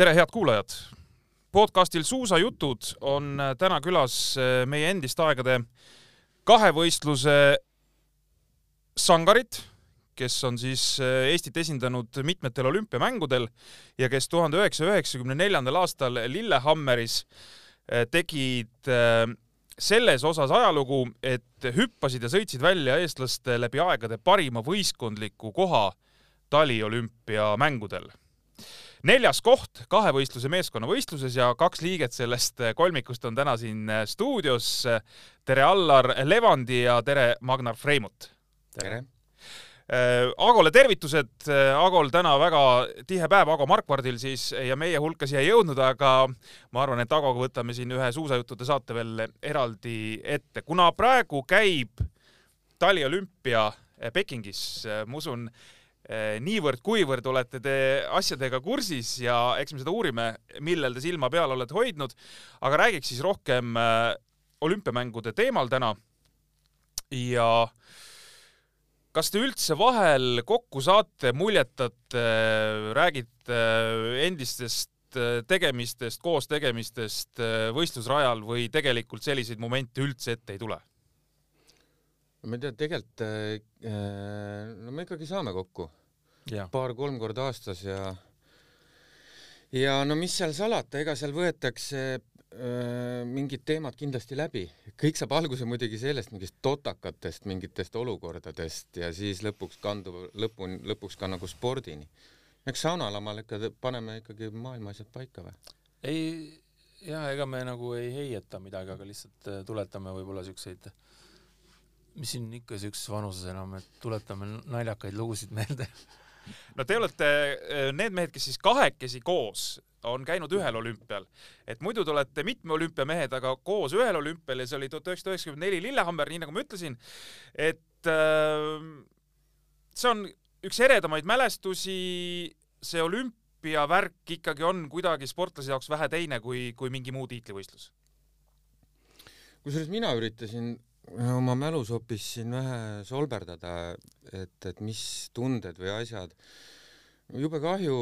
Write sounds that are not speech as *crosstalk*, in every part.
tere, head kuulajad! podcastil Suusajutud on täna külas eh, meie endist aegade kahevõistluse sangarid, kes on siis eh, Eestit esindanud mitmetel olümpiamängudel ja kes tuhande üheksasaja üheksakümne neljandal aastal Lillehammeris eh, tegid selles osas ajalugu, et hüppasid ja sõitsid välja eestlaste läbi aegade parima võistkondliku koha taliolümpiamängudel neljas koht kahevõistluse meeskonnavõistluses ja kaks liiget sellest kolmikust on täna siin stuudios. tere, Allar Levandi ja tere, Magnar Freimut. tere. Agole tervitused. Agol täna väga tihe päev Ago Markvardil siis ja meie hulka siia ei jõudnud, aga ma arvan, et Agoga võtame siin ühe suusajuttude saate veel eraldi ette. kuna praegu käib taliolümpia Pekingis, ma usun, niivõrd-kuivõrd olete te asjadega kursis ja eks me seda uurime, millel te silma peal olete hoidnud. aga räägiks siis rohkem eh, olümpiamängude teemal täna. ja kas te üldse vahel kokku saate, muljetate, räägite endistest tegemistest, koostegemistest võistlusrajal või tegelikult selliseid momente üldse ette ei tule? ma ei tea, tegelikult no me ikkagi saame kokku paar-kolm korda aastas ja ja no mis seal salata, ega seal võetakse öö, mingid teemad kindlasti läbi. kõik saab alguse muidugi sellest mingist totakatest mingitest olukordadest ja siis lõpuks kandub lõpuni, lõpuks ka nagu spordini. eks saunalamal ikka paneme ikkagi maailma asjad paika või? ei, ja ega me nagu ei heieta midagi, aga lihtsalt äh, tuletame võib-olla siukseid mis siin ikka siukses vanuses enam, et tuletame naljakaid lugusid meelde *laughs* no te olete äh, need mehed, kes siis kahekesi koos on käinud ühel olümpial, et muidu te olete mitme olümpiamehed, aga koos ühel olümpial ja see oli tuhat üheksasada üheksakümmend neli Lillehammer, nii nagu ma ütlesin. et äh, see on üks eredamaid mälestusi, see olümpiavärk ikkagi on kuidagi sportlase jaoks vähe teine kui, kui mingi muu tiitlivõistlus. kusjuures mina üritasin oma mälus hoopis siin vähe solberdada, et, et mis tunded või asjad. jube kahju,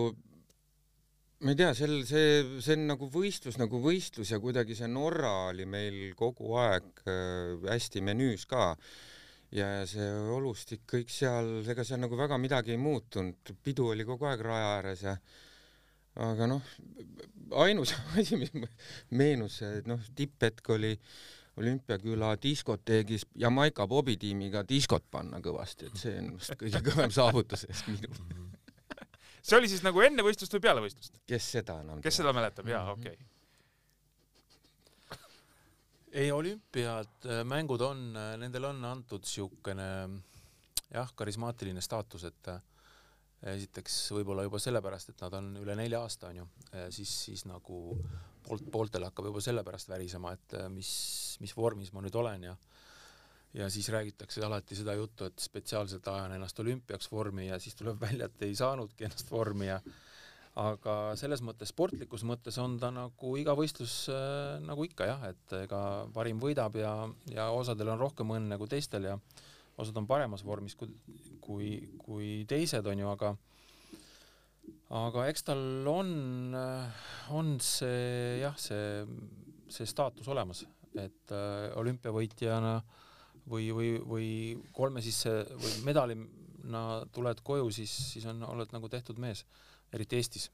ma ei tea, sel, see, see on nagu võistlus nagu võistlus ja kuidagi see Norra oli meil kogu aeg äh, hästi menüüs ka. ja see olustik kõik seal, ega seal nagu väga midagi ei muutunud, pidu oli kogu aeg raja ääres ja aga noh, ainus *laughs* asi, mis meenus, noh, tipphetk oli äh, olümpiaküla diskoteegis Jamaica bobitiimiga diskot panna kõvasti, et see on vist kõige kõvem saavutus minul *laughs* see oli siis nagu enne võistlust või peale võistlust? kes seda enam kes seda mäletab, jaa, okei okay. ei, olümpiad, äh, mängud on, äh, nendele on antud siukene jah, karismaatiline staatus, et äh, esiteks võib-olla juba sellepärast, et nad on üle nelja aasta onju, siis, siis nagu poolt, pooltel hakkab juba sellepärast värisema, et mis, mis vormis ma nüüd olen ja ja siis räägitakse alati seda juttu, et spetsiaalselt ajan ennast olümpiaks vormi ja siis tuleb välja, et ei saanudki ennast vormi ja aga selles mõttes, sportlikus mõttes on ta nagu iga võistlus äh, nagu ikka jah, et ega parim võidab ja, ja osadel on rohkem õnne kui teistel ja osad on paremas vormis kui, kui, kui teised, on ju, aga aga eks tal on, on see jah, see, see staatus olemas, et äh, olümpiavõitjana või, või, või kolme sisse või medalina tuled koju, siis, siis on, oled nagu tehtud mees, eriti Eestis.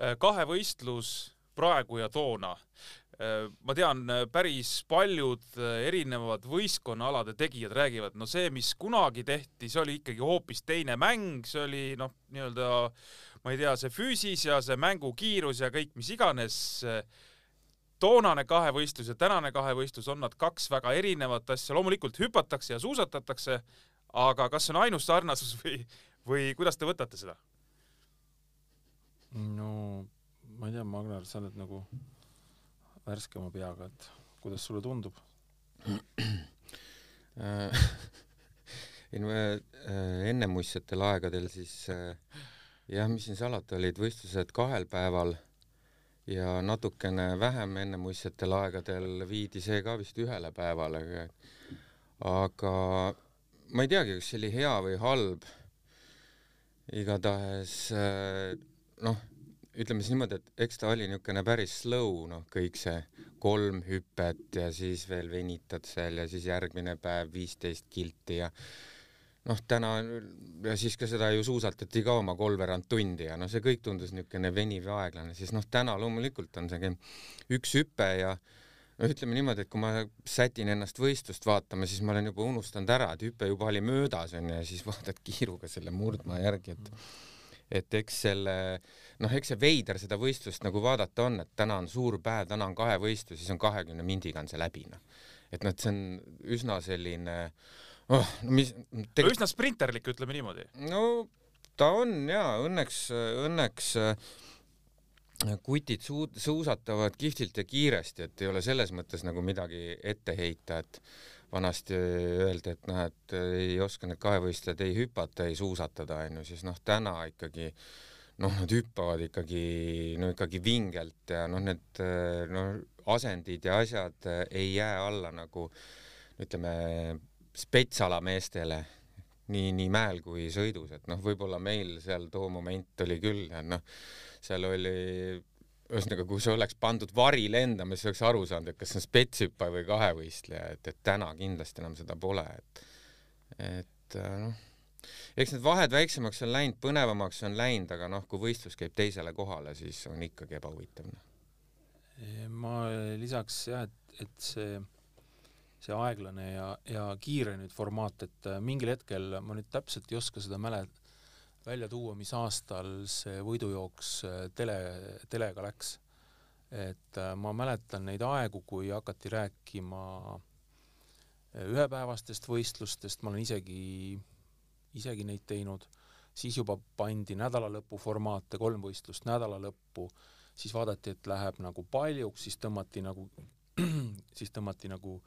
Äh, kahevõistlus praegu ja toona Äh, ma tean, äh, päris paljud äh, erinevad võistkonnaalade tegijad räägivad, no see, mis kunagi tehti, see oli ikkagi hoopis teine mäng, see oli noh, nii-öelda ma ei tea, see füüsis ja see mängukiirus ja kõik mis iganes. toonane kahevõistlus ja tänane kahevõistlus on nad kaks väga erinevat asja, loomulikult hüpatakse ja suusatatakse, aga kas see on ainus sarnasus või, või kuidas te võtate seda? no ma ei tea, Magnar, sa oled nagu värskema peaga, et kuidas sulle tundub *clears throat* ei no äh, ennemuistsetel aegadel siis äh, jah, mis siin salata, olid võistlused kahel päeval ja natukene vähem ennemuistsetel aegadel viidi see ka vist ühele päevale. aga ma ei teagi, kas see oli hea või halb. igatahes äh, noh ütleme siis niimoodi, et eks ta oli niisugune päris slow, noh, kõik see kolm hüpet ja siis veel venitad seal ja siis järgmine päev viisteist kilti ja noh, täna ja siis ka seda ju suusatati ka oma kolmveerand tundi ja noh, see kõik tundus niisugune veniv ja aeglane, siis noh, täna loomulikult on see üks hüpe ja no ütleme niimoodi, et kui ma sätin ennast võistlust vaatama, siis ma olen juba unustanud ära, et hüpe juba oli möödas onju ja siis vaatad kiiruga selle murdmaa järgi, et et eks selle, noh, eks see veider seda võistlust nagu vaadata on, et täna on suur päev, täna on kahevõistlus, siis on kahekümne mindiga on see läbi, noh. et noh, et see on üsna selline oh, no mis teg... üsna sprinterlik, ütleme niimoodi. no ta on jaa, õnneks, õnneks äh, kutid suu-, suusatavad kihvtilt ja kiiresti, et ei ole selles mõttes nagu midagi ette heita, et vanasti öeldi, et noh, et ei oska need kahevõistlejad ei hüpata, ei suusatada, onju, siis noh, täna ikkagi noh, nad hüppavad ikkagi no ikkagi vingelt ja noh, need noh, asendid ja asjad ei jää alla nagu ütleme, spetsala meestele nii, nii mäel kui sõidus, et noh, võib-olla meil seal too moment oli küll, noh, seal oli ühesõnaga, kui see oleks pandud vari lendama, siis oleks aru saanud, et kas see on spetshüppaja või kahevõistleja, et, et täna kindlasti enam seda pole, et, et äh, noh, eks need vahed väiksemaks on läinud, põnevamaks on läinud, aga noh, kui võistlus käib teisele kohale, siis on ikkagi ebahuvitav. Noh. ma lisaks jah, et, et see, see aeglane ja, ja kiire nüüd formaat, et äh, mingil hetkel ma nüüd täpselt ei oska seda mäletada, välja tuua, mis aastal see võidujooks äh, tele, telega läks. et äh, ma mäletan neid aegu, kui hakati rääkima äh, ühepäevastest võistlustest, ma olen isegi, isegi neid teinud, siis juba pandi nädalalõpu formaate, kolm võistlust nädala lõppu, siis vaadati, et läheb nagu paljuks, siis tõmmati nagu, *clears throat* siis tõmmati nagu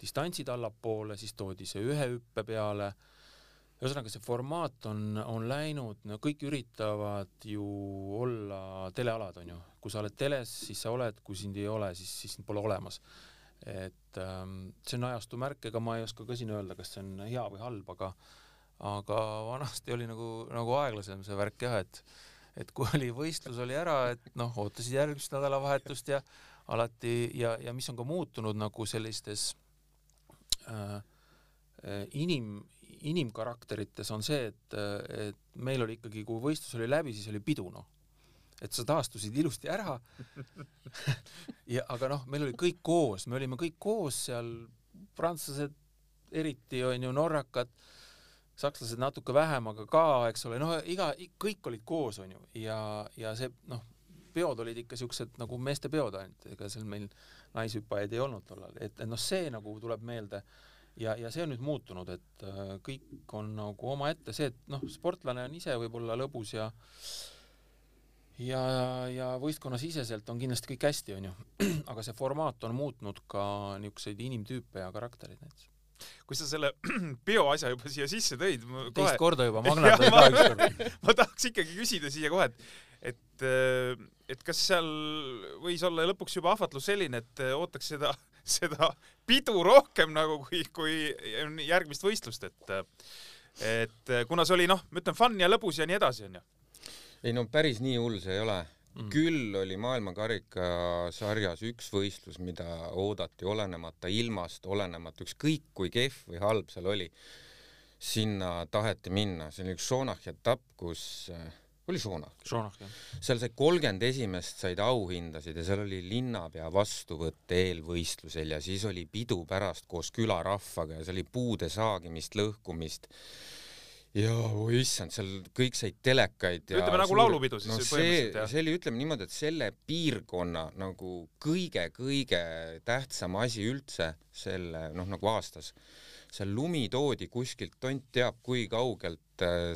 distantsid allapoole, siis toodi see ühe hüppe peale ühesõnaga, see formaat on, on läinud, no kõik üritavad ju olla telealad, on ju, kui sa oled teles, siis sa oled, kui sind ei ole, siis, siis sind pole olemas. et ähm, see on ajastu märk, ega ma ei oska ka siin öelda, kas see on hea või halb, aga aga vanasti oli nagu, nagu aeglasem see värk jah, et et kui oli võistlus oli ära, et noh, ootasid järgmist nädalavahetust ja alati ja, ja mis on ka muutunud nagu sellistes äh, äh inim, inimkarakterites on see, et, et meil oli ikkagi, kui võistlus oli läbi, siis oli pidu, noh. et sa taastusid ilusti ära. *laughs* Ja aga noh, meil oli kõik koos, me olime kõik koos seal, prantslased eriti onju, norrakad, sakslased natuke vähem, aga ka, eks ole, noh, iga, kõik olid koos onju ja, ja see noh, peod olid ikka siuksed nagu meeste peod ainult, ega seal meil naishüppajaid ei olnud tollal, et, et noh, see nagu tuleb meelde ja, ja see on nüüd muutunud, et äh, kõik on nagu omaette, see, et noh, sportlane on ise võib-olla lõbus ja ja, ja võistkonnasiseselt on kindlasti kõik hästi, onju, *clears throat* aga see formaat on muutnud ka niisuguseid inimtüüpe ja karaktereid näiteks kui sa selle *clears throat* peo asja juba siia sisse tõid kohe... teist korda juba, *laughs* Magnar tõi ka ükskord. *laughs* ma tahaks ikkagi küsida siia kohe, et et, äh, et kas seal võis olla lõpuks juba ahvatlus selline, et äh, ootaks seda seda pidu rohkem nagu kui, kui järgmist võistlust, et et kuna see oli noh, ma ütlen fun ja lõbus ja nii edasi onju. ei no päris nii hull see ei ole mm.. küll oli maailmakarikasarjas üks võistlus, mida oodati olenemata ilmast, olenemata ükskõik kui kehv või halb seal oli. sinna taheti minna, see oli üks Sonachi etapp, kus äh, oli Šonah? Šonah, jah. seal sai kolmkümmend esimest said auhindasid ja seal oli linnapea vastuvõtt eelvõistlusel ja siis oli pidu pärast koos külarahvaga ja see oli puude saagimist, lõhkumist ja oh issand, seal kõik said telekaid ja ütleme nagu suur... laulupidu siis no, põhimõtteliselt jah? see oli, ütleme niimoodi, et selle piirkonna nagu kõige-kõige tähtsam asi üldse selle noh, nagu aastas. seal lumi toodi kuskilt, tont teab kui kaugelt äh,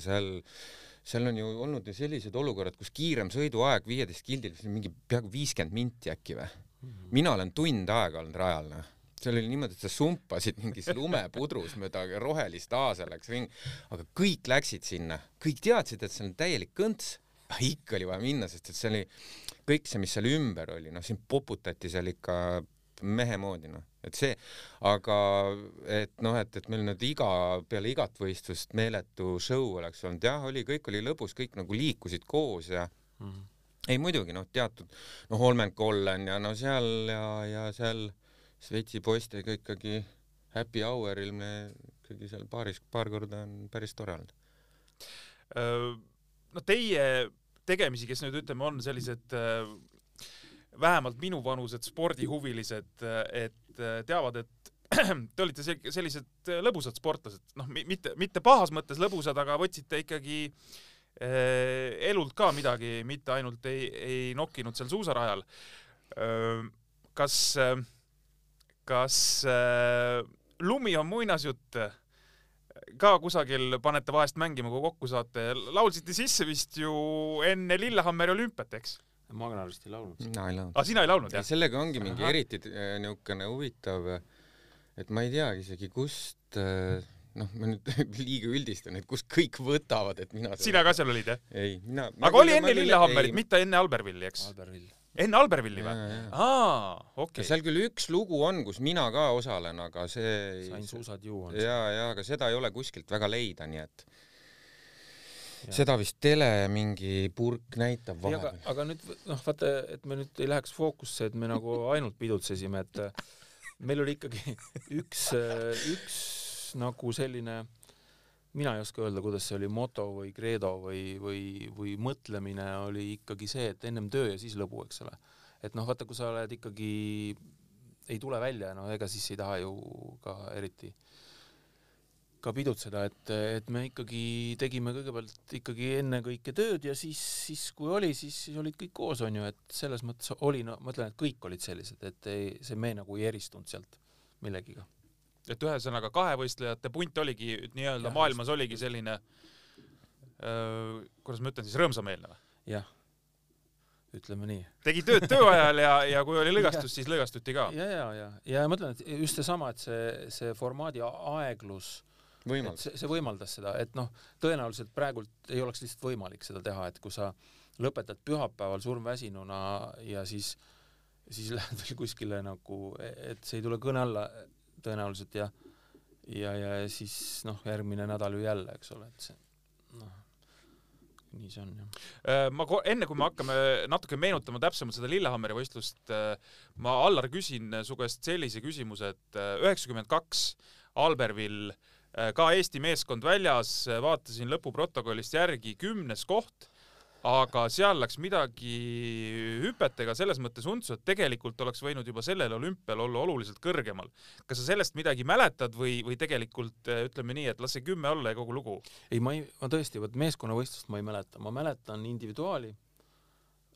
seal on ju olnud ju sellised olukorrad, kus kiirem sõiduaeg viieteist kildil, mingi peaaegu viiskümmend minti äkki või mm. -hmm. mina olen tund aega olnud rajal, noh. seal oli niimoodi, et sa sumpasid mingis lumepudrus mööda rohelist aasa läks ring, aga kõik läksid sinna, kõik teadsid, et see on täielik kõnts, aga ikka oli vaja minna, sest et see oli kõik see, mis seal ümber oli, noh, sind poputati seal ikka mehe moodi, noh, et see, aga et noh, et, et meil nüüd iga, peale igat võistlust meeletu show oleks olnud, jah, oli, kõik oli lõbus, kõik nagu liikusid koos ja mm -hmm. ei muidugi noh, teatud noh, Holmenkollen ja no seal ja, ja seal Šveitsi poistega ikkagi happy hour'il me ikkagi seal paaris, paar korda on päris tore olnud. no teie tegemisi, kes nüüd ütleme, on sellised vähemalt minuvanused spordihuvilised, et teavad, et *clears throat* te olite sellised lõbusad sportlased, noh, mitte, mitte pahas mõttes lõbusad, aga võtsite ikkagi elult ka midagi, mitte ainult ei, ei nokkinud seal suusarajal. kas, kas lumi on muinasjutt? ka kusagil panete vahest mängima, kui kokku saate. laulsite sisse vist ju enne Lillehammeri olümpiat, eks? Magnar vist ei laulnud. mina ei laulnud. aa, sina ei laulnud, jah? sellega ongi mingi Aha. eriti äh, niisugune huvitav, et ma ei teagi isegi, kust äh, noh, ma nüüd *laughs* liiga üldistan, et kust kõik võtavad, et mina sina ka seal olid, jah? ei, mina aga oli enne Lillehammerit, mitte enne Albervilli, eks? Albervill enne Albervilli või? aa, okei okay.. seal küll üks lugu on, kus mina ka osalen, aga see sain suusad juua. ja, ja aga seda ei ole kuskilt väga leida, nii et. Seda vist tele mingi purk näitab vahepeal. aga, nüüd noh, vaata, et me nüüd ei läheks fookusse, et me nagu *laughs* ainult pidutsesime, et meil oli ikkagi üks, üks nagu selline mina ei oska öelda, kuidas see oli moto või kreedo või, või, või mõtlemine oli ikkagi see, et ennem töö ja siis lõbu, eks ole. et noh, vaata, kui sa oled ikkagi, ei tule välja, no ega siis ei taha ju ka eriti ka pidutseda, et, et me ikkagi tegime kõigepealt ikkagi ennekõike tööd ja siis, siis kui oli, siis, siis olid kõik koos, onju, et selles mõttes oli, no ma ütlen, et kõik olid sellised, et ei, see me nagu ei eristunud sealt millegiga et ühesõnaga kahevõistlejate punt oligi nii-öelda maailmas oligi selline kuidas ma ütlen siis, rõõmsameelne või? jah, ütleme nii. tegi tööd tööajal ja, *laughs* ja kui oli lõgastus, siis lõgastuti ka. ja, ja, ja, ja ma ütlen, et just seesama, et see, see formaadi aeglus võimaldas. see, see võimaldas seda, et noh, tõenäoliselt praegult ei oleks lihtsalt võimalik seda teha, et kui sa lõpetad pühapäeval surmväsinuna ja siis siis *laughs* lähed veel kuskile nagu, et see ei tule kõne alla, tõenäoliselt ja ja, ja siis noh, järgmine nädal ju jälle, eks ole, et see noh, nii see on jah. Äh, ma enne kui me hakkame natuke meenutama täpsemalt seda Lillehammeri võistlust, äh, ma Allar küsin su käest sellise küsimuse, et äh, üheksakümmend kaks Alberville ka Eesti meeskond väljas, vaatasin lõpuprotokollist järgi kümnes koht aga seal läks midagi hüpetega selles mõttes untsu, et tegelikult oleks võinud juba sellel olümpial olla oluliselt kõrgemal. kas sa sellest midagi mäletad või, või tegelikult eh, ütleme nii, et las see kümme olla ja kogu lugu? ei, ma ei, ma tõesti, vot meeskonnavõistlust ma ei mäleta, ma mäletan individuaali,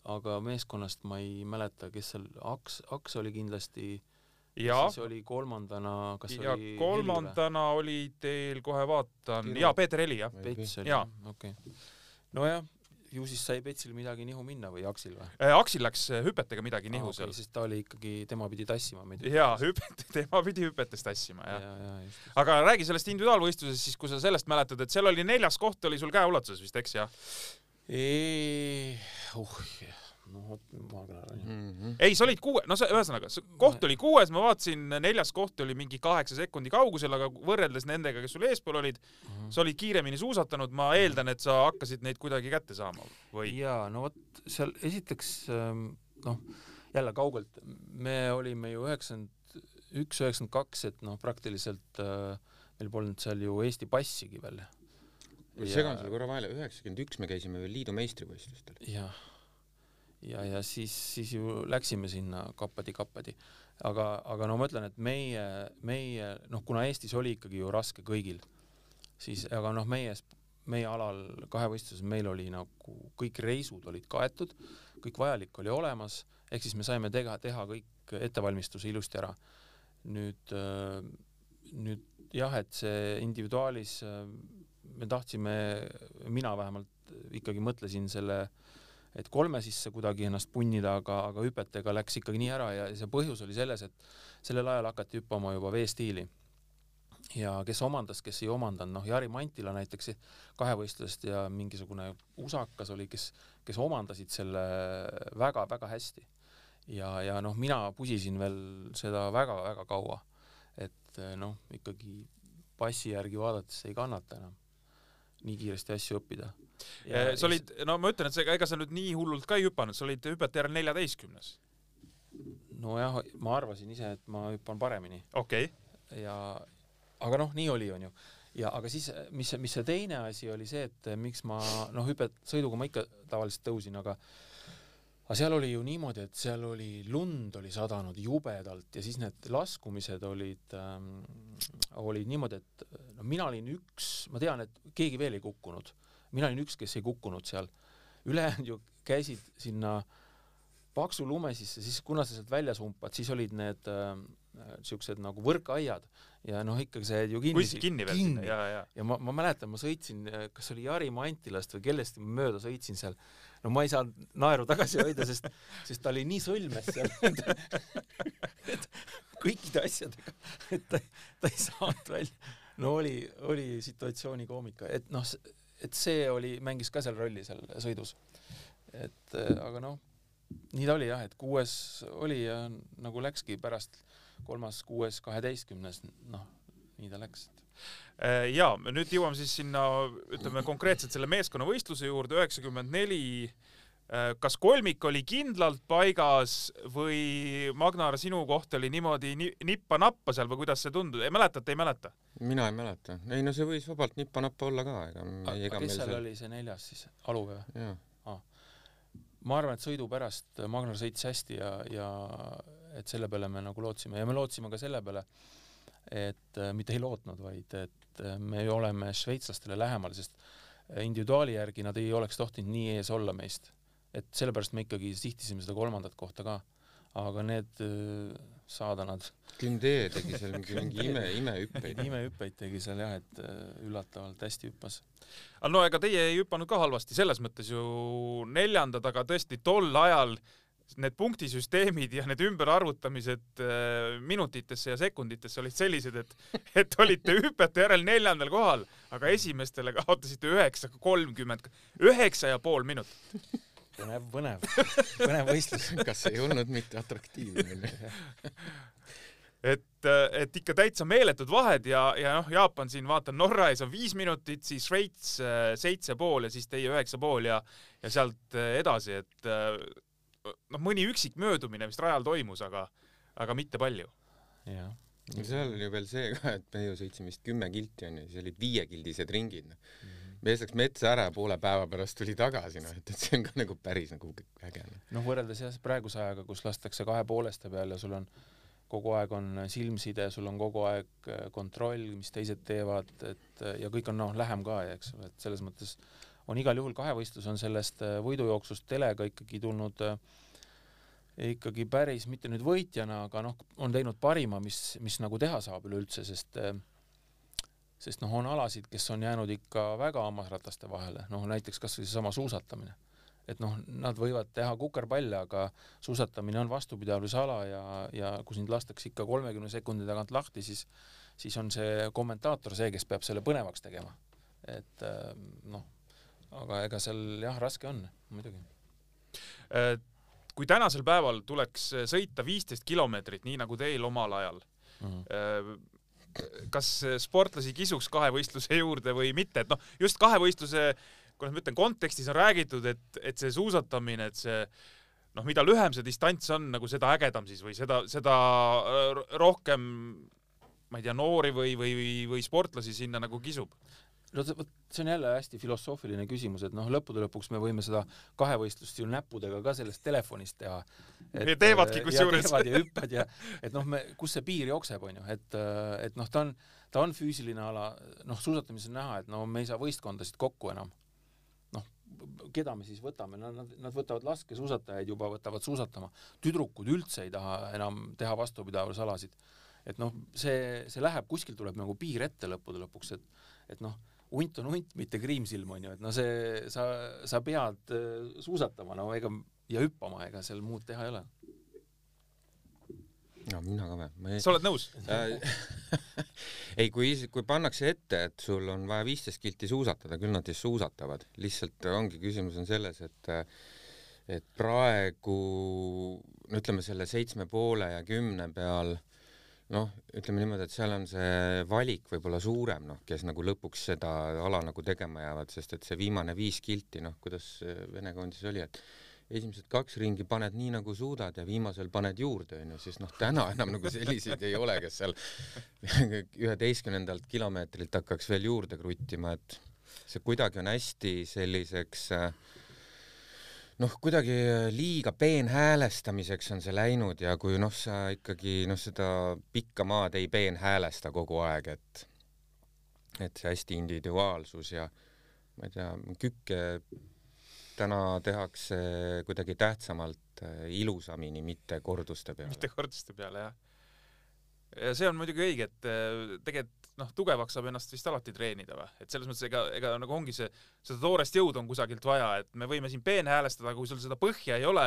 aga meeskonnast ma ei mäleta, kes seal, Aks, Aks oli kindlasti ja siis oli kolmandana, kas ja oli kolmandana oli teil, kohe vaatan, jaa, Peeter Heli, jah. Pets oli, okei okay.. nojah, ju siis sai Petsil midagi nihu minna või Aksil või äh,? Aksil läks äh, hüpetega midagi nihu ah, okay, seal. sest ta oli ikkagi, tema pidi tassima meid. jaa, hüpet, *laughs* tema pidi hüpetes tassima, jah ja,. Ja, aga räägi sellest individuaalvõistlusest siis, kui sa sellest mäletad, et seal oli neljas koht oli sul käeulatuses vist, eks jah? uh, no vot, maakler on ju mm. -hmm. ei, sa olid kuue, no sa, ühesõnaga, koht oli kuues, ma vaatasin, neljas koht oli mingi kaheksa sekundi kaugusel, aga võrreldes nendega, kes sul eespool olid mm, -hmm. sa olid kiiremini suusatanud, ma eeldan, et sa hakkasid neid kuidagi kätte saama või? jaa, no vot, seal esiteks ähm, noh, jälle kaugelt, me olime ju üheksakümmend üks, üheksakümmend kaks, et noh, praktiliselt äh, meil polnud seal ju Eesti passigi veel. segan sulle korra vahele, üheksakümmend üks me käisime veel liidu meistrivõistlustel. jah ja, ja siis, siis ju läksime sinna kappadi-kappadi. aga, aga no ma ütlen, et meie, meie noh, kuna Eestis oli ikkagi ju raske kõigil, siis aga noh, meie, meie alal kahevõistluses meil oli nagu kõik reisud olid kaetud, kõik vajalik oli olemas, ehk siis me saime teha, teha kõik ettevalmistuse ilusti ära. nüüd, nüüd jah, et see individuaalis me tahtsime, mina vähemalt ikkagi mõtlesin selle äh, et kolme sisse kuidagi ennast punnida, aga, aga hüpetega läks ikkagi nii ära ja see põhjus oli selles, et sellel ajal hakati hüppama juba veestiili. ja kes omandas, kes ei omandanud, noh, Jari Mantila näiteks kahevõistlusest ja mingisugune usakas oli, kes, kes omandasid selle väga-väga hästi. ja, ja noh, mina pusisin veel seda väga-väga kaua. et noh, ikkagi passi järgi vaadates ei kannata enam nii kiiresti asju õppida. sa olid, no ma ütlen, et see, ega sa nüüd nii hullult ka ei hüpanud, sa olid hüpete järel neljateistkümnes. nojah, ma arvasin ise, et ma hüppan paremini. okei okay.. ja, aga noh, nii oli, onju ja aga siis, mis, mis see teine asi oli see, et miks ma noh, hüpet sõiduga ma ikka tavaliselt tõusin, aga aga seal oli ju niimoodi, et seal oli lund oli sadanud jubedalt ja siis need laskumised olid ähm,, olid niimoodi, et no mina olin üks, ma tean, et keegi veel ei kukkunud, mina olin üks, kes ei kukkunud seal, ülejäänud ju käisid sinna paksu lume sisse, siis kuna sa sealt väljas umpad, siis olid need äh, siuksed nagu võrkaiad ja noh, ikkagi see ju kinni. kuskil kinni veel sinna, ja, ja. ja ma, ma mäletan, ma sõitsin, kas oli Jari-Maa Antilast või kellestki mööda sõitsin seal. No ma ei saanud naeru tagasi hoida, sest, sest ta oli nii sõlmes seal kõikide asjadega, et ta, ta ei saanud välja. no oli, oli situatsiooni koomika, et noh, et see oli, mängis ka seal rolli seal sõidus. et aga noh, nii ta oli jah, et kuues oli ja nagu läkski pärast kolmas, kuues, kaheteistkümnes, noh, nii ta läks. Äh, ja nüüd jõuame siis sinna, ütleme konkreetselt selle meeskonnavõistluse juurde, üheksakümmend neli. Äh, kas kolmik oli kindlalt paigas või Magnar, sinu koht oli niimoodi nippa-nappa seal või kuidas see tundus, mäletad, ei mäleta? mina ei mäleta, ei no see võis vabalt nippa-nappa olla ka, ega. aga kes seal oli see neljas siis, Aluväe? Ah. ma arvan, et sõidu pärast Magnar sõitis hästi ja, ja et selle peale me nagu lootsime ja me lootsime ka selle peale, et äh, mitte ei lootnud, vaid et äh, me oleme šveitslastele lähemal, sest individuaali järgi nad ei oleks tohtinud nii ees olla meist. et sellepärast me ikkagi sihtisime seda kolmandat kohta ka. aga need äh, saadanad Kündee tegi seal mingi, mingi ime, imehüppeid. imehüppeid tegi seal jah, et üllatavalt hästi hüppas. aga no ega teie ei hüpanud ka halvasti, selles mõttes ju neljandad, aga tõesti tol ajal äh, need punktisüsteemid ja need ümberarvutamised äh, minutitesse ja sekunditesse olid sellised, et, et olite hüpete järel neljandal kohal, aga esimestele kaotasite üheksa kolmkümmend, üheksa ja pool minutit. põnev, põnev, põnev võistlus. kas ei olnud mitte atraktiivne? et, et ikka täitsa meeletud vahed ja, ja noh, Jaapan siin vaatan, Norra ees on viis minutit, siis Šveits äh, seitse pool ja siis teie üheksa pool ja, ja sealt äh, edasi, et noh, mõni üksik möödumine vist rajal toimus, aga, aga mitte palju. jah. seal oli ju veel see ka, et me ju sõitsime vist kümme kilti onju, siis olid viiekildised ringid no.. Mm -hmm. mees läks metsa ära ja poole päeva pärast tuli tagasi, noh, et, et see on ka nagu päris nagu äge. noh, noh võrreldes jah praeguse ajaga, kus lastakse kahe pooleste peal ja sul on kogu aeg on silmside, sul on kogu aeg äh, kontroll, mis teised teevad, et ja kõik on noh, lähem ka, eks et selles mõttes on igal juhul kahevõistlus on sellest äh, võidujooksust telega ikkagi tulnud äh, ikkagi päris, mitte nüüd võitjana, aga noh, on teinud parima, mis, mis nagu teha saab üleüldse, sest äh, sest noh, on alasid, kes on jäänud ikka väga hammasrataste vahele, noh näiteks kasvõi seesama suusatamine. et noh, nad võivad teha kukerpalle, aga suusatamine on vastupidavusala ja, ja kui sind lastakse ikka kolmekümne sekundi tagant lahti, siis siis on see kommentaator see, kes peab selle põnevaks tegema. et noh, aga ega seal jah, raske on muidugi. Äh, kui tänasel päeval tuleks sõita viisteist kilomeetrit, nii nagu teil omal ajal mm, -hmm. kas sportlasi kisuks kahevõistluse juurde või mitte, et noh, just kahevõistluse, kuidas ma ütlen, kontekstis on räägitud, et, et see suusatamine, et see noh, mida lühem see distants on, nagu seda ägedam siis või seda, seda rohkem ma ei tea, noori või, või, või sportlasi sinna nagu kisub no vot, see on jälle hästi filosoofiline küsimus, et noh, lõppude lõpuks me võime seda kahevõistlust ju näppudega ka sellest telefonist teha. ja teevadki kusjuures. teevad ja hüppad ja et noh, me, kus see piir jookseb, onju, et, et noh, ta on, ta on füüsiline ala, noh, suusatamises on näha, et no me ei saa võistkondasid kokku enam. noh, keda me siis võtame, nad, nad, nad võtavad laskesuusatajaid juba, võtavad suusatama. tüdrukud üldse ei taha enam teha vastupidavusalasid. et noh, see, see läheb, kuskil tuleb nagu piir ette lõppude lõpuks, et, et noh hunt on hunt, mitte kriimsilm onju, et no see, sa, sa pead äh, suusatama, no ega ja hüppama, ega seal muud teha ei ole. no mina ka või? sa oled nõus äh, *laughs* ei, kui, kui pannakse ette, et sul on vaja viisteist kilti suusatada, küll nad siis suusatavad, lihtsalt ongi küsimus on selles, et et praegu no ütleme selle seitsme poole ja kümne peal noh, ütleme niimoodi, et seal on see valik võib-olla suurem, noh, kes nagu lõpuks seda ala nagu tegema jäävad, sest et see viimane viis kilti, noh, kuidas Vene koondis oli, et esimesed kaks ringi paned nii nagu suudad ja viimasel paned juurde, onju, siis noh, täna enam nagu selliseid ei ole, kes seal *laughs* üheteistkümnendalt kilomeetrilt hakkaks veel juurde kruttima, et see kuidagi on hästi selliseks äh, noh, kuidagi liiga peenhäälestamiseks on see läinud ja kui noh, sa ikkagi noh, seda pikka maad ei peenhäälesta kogu aeg, et et see hästi individuaalsus ja ma ei tea, kükke täna tehakse kuidagi tähtsamalt äh, ilusamini, mitte korduste peale. mitte korduste peale, jah. ja see on muidugi õige, et äh, tegelikult noh, tugevaks saab ennast vist alati treenida või, et selles mõttes ega, ega nagu ongi see, seda toorest jõudu on kusagilt vaja, et me võime siin peenhäälestada, aga kui sul seda põhja ei ole,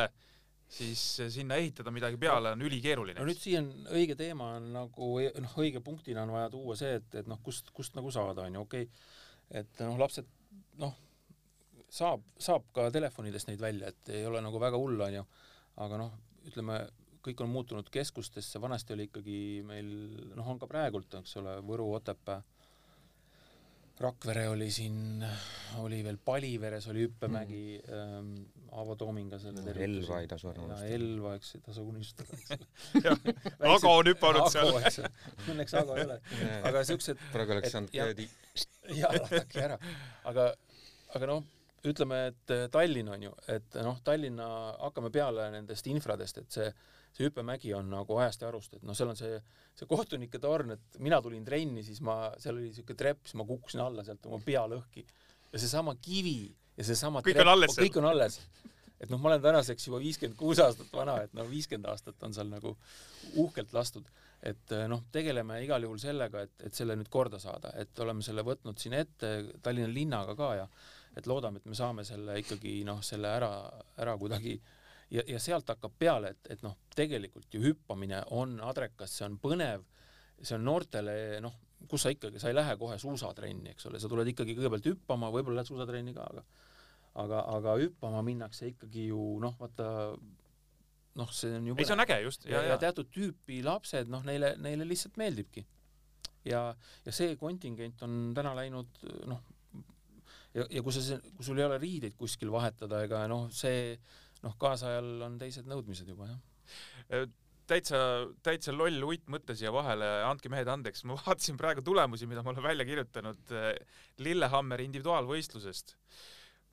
siis sinna ehitada midagi peale on ülikeeruline. no nüüd siia on õige teema on nagu noh, õige punktina on vaja tuua see, et, et noh, kust, kust nagu saada, on ju, okei okay., et noh, lapsed noh, saab, saab ka telefonidest neid välja, et ei ole nagu väga hull, on ju, aga noh, ütleme kõik on muutunud keskustesse, vanasti oli ikkagi meil, noh, on ka praegult, eks ole, Võru, Otepää, Rakvere oli siin, oli veel Paliveres oli hüppemägi mm., ähm, Aavo Toominga selle no, Elva ei tasu ära unustada. Elva, eks ei tasu unistada, eks ole. *laughs* Ago on hüpanud seal. Õnneks Ago ei ole. aga siuksed. praegu oleks saanud teedi. *laughs* jaa, vaadake ära. aga, aga noh, ütleme, et Tallinn on ju, et noh, Tallinna, hakkame peale nendest infradest, et see see hüppemägi on nagu ajast ja arust, et noh, seal on see, see kohtunike torn, et mina tulin trenni, siis ma, seal oli niisugune trepp, siis ma kukkusin alla sealt oma pea lõhki. ja seesama kivi ja seesama kõik trepp, on alles kõik on alles. et noh, ma olen tänaseks juba viiskümmend kuus aastat vana, et no viiskümmend aastat on seal nagu uhkelt lastud. et noh, tegeleme igal juhul sellega, et, et selle nüüd korda saada, et oleme selle võtnud siin ette Tallinna linnaga ka ja et loodame, et me saame selle ikkagi noh, selle ära, ära kuidagi äh, ja, ja sealt hakkab peale, et, et noh, tegelikult ju hüppamine on adrekas, see on põnev, see on noortele noh, kus sa ikkagi, sa ei lähe kohe suusatrenni, eks ole, sa tuled ikkagi kõigepealt hüppama, võib-olla lähed suusatrenni ka, aga aga, aga hüppama minnakse ikkagi ju noh, vaata noh, see on ju ei, see on äge just. ja, ja, ja teatud tüüpi lapsed, noh, neile, neile lihtsalt meeldibki. ja, ja see kontingent on täna läinud noh, ja, ja kui sa, kui sul ei ole riideid kuskil vahetada ega noh, see noh, kaasajal on teised nõudmised juba, jah äh, täitsa, täitsa loll uitmõte siia vahele, andke mehed andeks, ma *laughs* vaatasin praegu tulemusi, mida ma olen välja kirjutanud äh, Lillehammeri individuaalvõistlusest.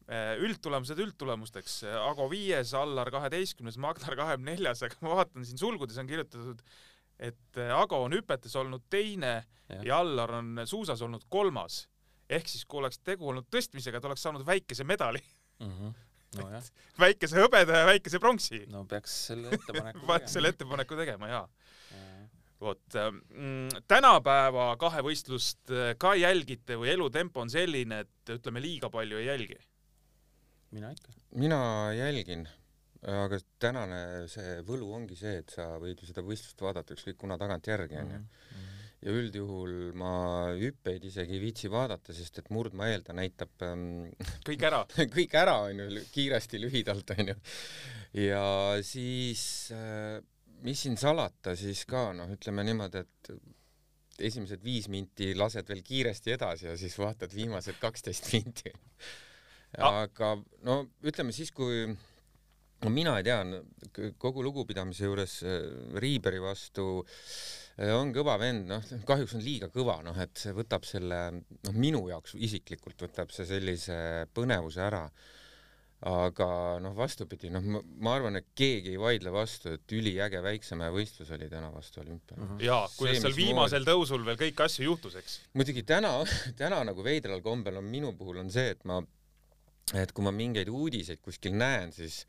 Äh, üldtulemused üldtulemusteks, Ago viies, Allar kaheteistkümnes, Magnar kahekümne neljas, aga ma vaatan siin sulgudes on kirjutatud, et Ago on hüpetes olnud teine ja, ja Allar on suusas olnud kolmas. ehk siis, kui oleks tegu olnud tõstmisega, ta oleks saanud väikese medali mm. -hmm no, väikese hõbeda ja väikese pronksi. no peaks selle *laughs* ettepaneku tegema selle ettepaneku tegema, jaa ja. vot mm, tänapäeva kahevõistlust äh, ka jälgite või elutempo on selline, et ütleme, liiga palju ei jälgi? mina ikka. mina jälgin, aga tänane see võlu ongi see, et sa võid ju seda võistlust vaadata ükskõik kuna tagantjärgi onju mm -hmm ja üldjuhul ma hüppeid isegi ei viitsi vaadata, sest et murdmaeel ta näitab ähm, *laughs* kõik ära kõik ära onju, kiiresti, lühidalt onju. ja siis äh, mis siin salata siis ka noh, ütleme niimoodi, et esimesed viis minti lased veel kiiresti edasi ja siis vaatad viimased kaksteist minti. aga no ütleme siis, kui no mina ei tea, kogu lugupidamise juures äh, Riiberi vastu äh, on kõva vend, noh, kahjuks on liiga kõva, noh, et see võtab selle, noh, minu jaoks isiklikult võtab see sellise põnevuse ära. aga noh, vastupidi, noh, ma arvan, et keegi ei vaidle vastu, et üliäge väiksema võistlus oli täna vastu olümpial mm. -hmm. jaa, kuidas seal viimasel moodi... tõusul veel kõiki asju juhtus, eks. muidugi täna, täna nagu veidral kombel on minu puhul on see, et ma, et kui ma mingeid uudiseid kuskil näen, siis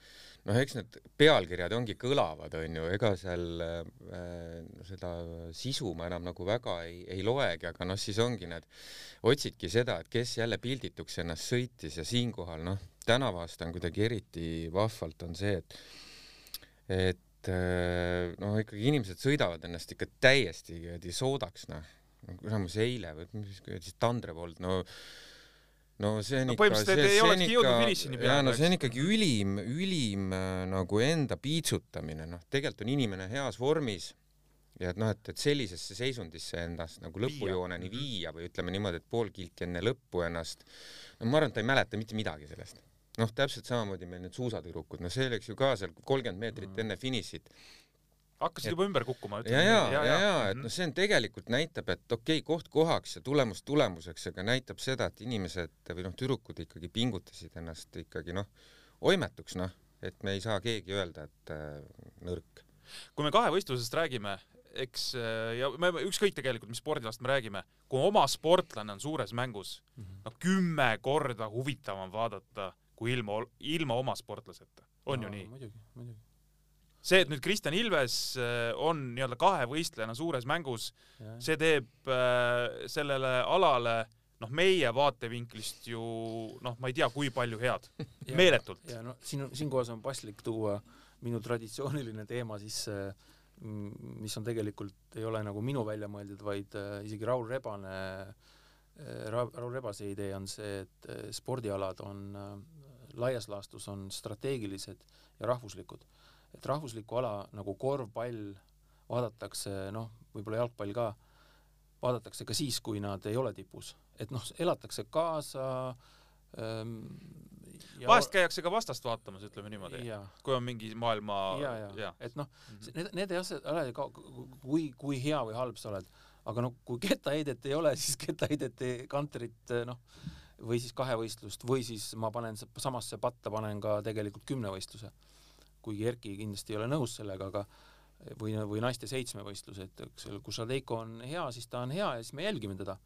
noh, eks need pealkirjad ongi kõlavad, onju, ega seal äh, seda sisu ma enam nagu väga ei, ei loegi, aga noh, siis ongi need, otsidki seda, et kes jälle pildituks ennast sõitis ja siinkohal noh, tänavu aasta on kuidagi eriti vahvalt on see, et et äh, noh, ikkagi inimesed sõidavad ennast ikka täiesti soodaks, noh. no kuramus eile või mis kuradi Tandre poolt, no no see on no, ikka, see, see on ikka, jaa, no see on ikkagi ülim, ülim äh, nagu enda piitsutamine, noh, tegelikult on inimene heas vormis ja et noh, et, et sellisesse seisundisse ennast nagu lõpujooneni Viia. viia või ütleme niimoodi, et pool kilti enne lõppu ennast, no ma arvan, et ta ei mäleta mitte midagi sellest. noh, täpselt samamoodi meil need suusatüdrukud, no see läks ju ka seal kolmkümmend meetrit Mm. enne finišit hakkasid juba ümber kukkuma. ja, ja, ja, ja, ja, et noh, see on tegelikult näitab, et okei okay,, koht kohaks ja tulemus tulemuseks, aga näitab seda, et inimesed või noh, tüdrukud ikkagi pingutasid ennast ikkagi noh, oimetuks noh, et me ei saa keegi öelda, et äh, nõrk. kui me kahevõistlusest räägime, eks äh, ja me ükskõik tegelikult, mis spordilast me räägime, kui oma sportlane on suures mängus, no kümme korda huvitavam vaadata kui ilma, ilma oma sportlaseta. on ju nii? muidugi, muidugi. See, et nüüd Kristjan Ilves äh, on nii-öelda kahevõistlejana suures mängus, see teeb äh, sellele alale noh, meie vaatevinklist ju noh, ma ei tea, kui palju head, *laughs* meeletult. ja no siin on, siinkohas on paslik tuua minu traditsiooniline teema sisse, mis on tegelikult, ei ole nagu minu välja mõeldud, vaid äh, isegi Raul Rebane Ra-, Raul Rebase idee on see, et spordialad on laias laastus on strateegilised ja rahvuslikud. Et rahvuslikku ala nagu korvpall vaadatakse, noh, võib-olla jalgpall ka, vaadatakse ka siis, kui nad ei ole tipus. et noh, elatakse kaasa ähm, ja vahest käiakse ka vastast vaatamas, ütleme niimoodi, kui on mingi maailma ja, ja, ja. et noh, Mhm. need, need ei asja, ole ka, kui, kui hea või halb sa oled, aga noh, kui kettaheidet ei ole, *laughs* siis kettaheidet ei, kanterit noh, või siis kahevõistlust või siis ma panen sa- samasse patta panen ka tegelikult kümnevõistluse. Kuigi Erki kindlasti ei ole nõus sellega, aga või, või naiste seitsmevõistlus, et eks ole, kui Šadeiko on hea, siis ta on hea ja siis me jälgime teda.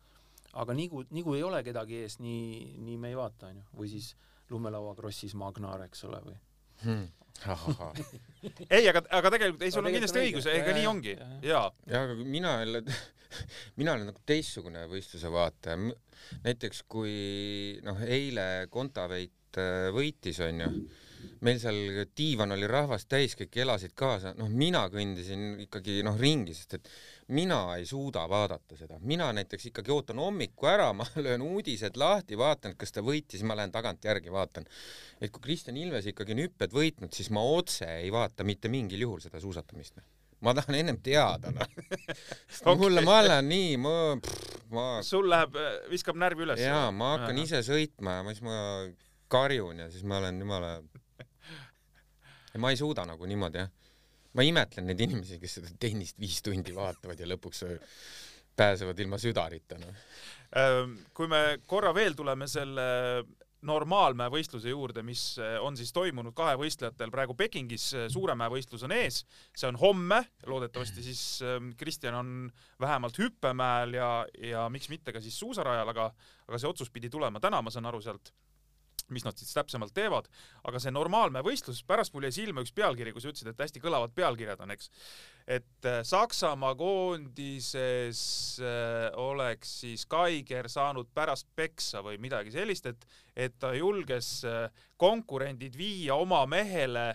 aga nii kui, nii kui ei ole kedagi ees, nii, nii me ei vaata, onju. või siis lumelauakrossis Magnar, eks ole, või Hmm. *laughs* ei, aga, aga tegelikult, ei, sul on kindlasti on õigus, ega nii ongi. ja, ja. jaa. ja aga mina jälle, *laughs* mina olen nagu teistsugune võistluse vaataja. näiteks kui noh, eile Kontaveit äh, võitis, onju, meil seal diivan oli rahvast täis, kõik elasid kaasa, noh, mina kõndisin ikkagi noh ringi, sest et mina ei suuda vaadata seda, mina näiteks ikkagi ootan hommiku ära, ma *laughs* löön uudised lahti, vaatan, kas ta võitis, ma lähen tagantjärgi vaatan. et kui Kristjan Ilves ikkagi on hüpped võitnud, siis ma otse ei vaata mitte mingil juhul seda suusatamist ma tahan ennem teada noh *laughs* okay. mulle ma olen nii ma ma sul läheb, viskab närvi üles. jaa ma hakkan ise sõitma ja siis ma karjun ja siis ma olen jumala ma ei suuda nagu niimoodi jah. Ma imetlen neid inimesi kes seda tennist viis tundi vaatavad ja lõpuks pääsevad ilma südarita noh. Kui me korra veel tuleme selle normaalmäe võistluse juurde, mis on siis toimunud kahevõistlejatel praegu Pekingis, Suuremäe võistlus on ees, see on homme, loodetavasti siis ähm, Kristjan on vähemalt hüppemäel ja, ja miks mitte ka siis suusarajal, aga, aga see otsus pidi tulema täna, ma saan aru sealt, mis nad siis täpsemalt teevad, aga see normaalmäe võistlus, pärast mul jäi silma üks pealkiri, kui sa ütlesid, et hästi kõlavad pealkirjad on, eks. et äh, Saksamaa koondises äh, oleks siis Kaiger saanud pärast peksa või midagi sellist, et, et ta julges äh, konkurendid viia oma mehele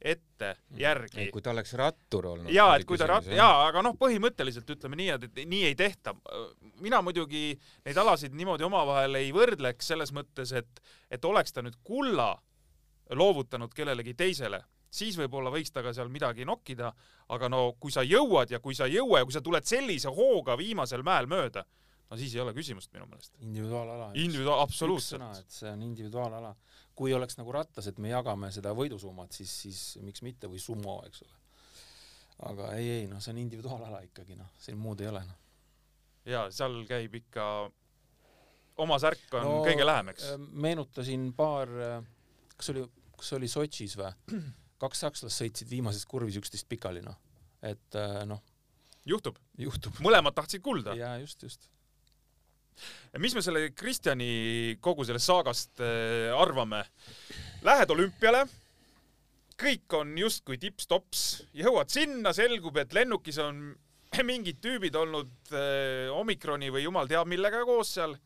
ette järgi. Ei kui ta oleks rattur olnud jaa, et kui ta rat-, jaa, aga noh, põhimõtteliselt ütleme nii, et, et nii ei tehta. mina muidugi neid alasid niimoodi omavahel ei võrdleks selles mõttes, et, et oleks ta nüüd kulla loovutanud kellelegi teisele, siis võib-olla võiks ta ka seal midagi nokkida, aga no kui sa jõuad ja kui sa ei jõua ja kui sa tuled sellise hooga viimasel mäel mööda, no siis ei ole küsimust minu meelest. individuaalala. individuaal, absoluutselt. et see on individuaalala. kui oleks nagu rattas, et me jagame seda võidusummat, siis, siis miks mitte või sumo, eks ole. aga ei, ei noh, see on individuaalala ikkagi noh, siin muud ei ole noh. ja seal käib ikka, oma särk on no, kõige lähem, eks. meenutasin paar, kas oli, kas oli Sotšis või? *clears throat* kaks sakslast sõitsid viimases kurvis üksteist pikali noh, et noh. juhtub. juhtub. mõlemad tahtsid kulda. jaa, just, just mis me selle Kristjani kogu sellest saagast äh, arvame? Lähed olümpiale, kõik on justkui tipp-tops, jõuad sinna, selgub, et lennukis on *clears throat* mingid tüübid olnud äh, omikroni või jumal teab millega koos seal.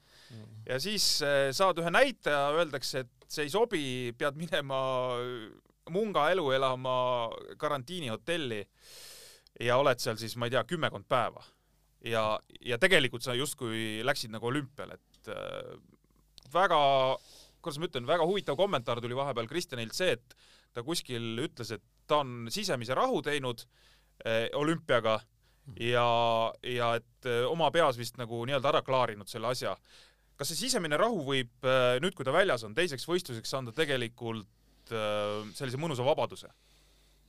Ja siis äh, saad ühe näitaja, öeldakse, et see ei sobi, pead minema munga elu elama karantiinihotelli. Ja oled seal siis, ma ei tea, kümmekond päeva ja, ja tegelikult sa justkui läksid nagu olümpiale, et äh, väga, kuidas ma ütlen, väga huvitav kommentaar tuli vahepeal Kristjanilt see, et ta kuskil ütles, et ta on sisemise rahu teinud äh, olümpiaga ja, ja et äh, oma peas vist nagu nii-öelda ära klaarinud selle asja. kas see sisemine rahu võib nüüd, kui ta väljas on, teiseks võistluseks anda tegelikult äh, sellise mõnusa vabaduse?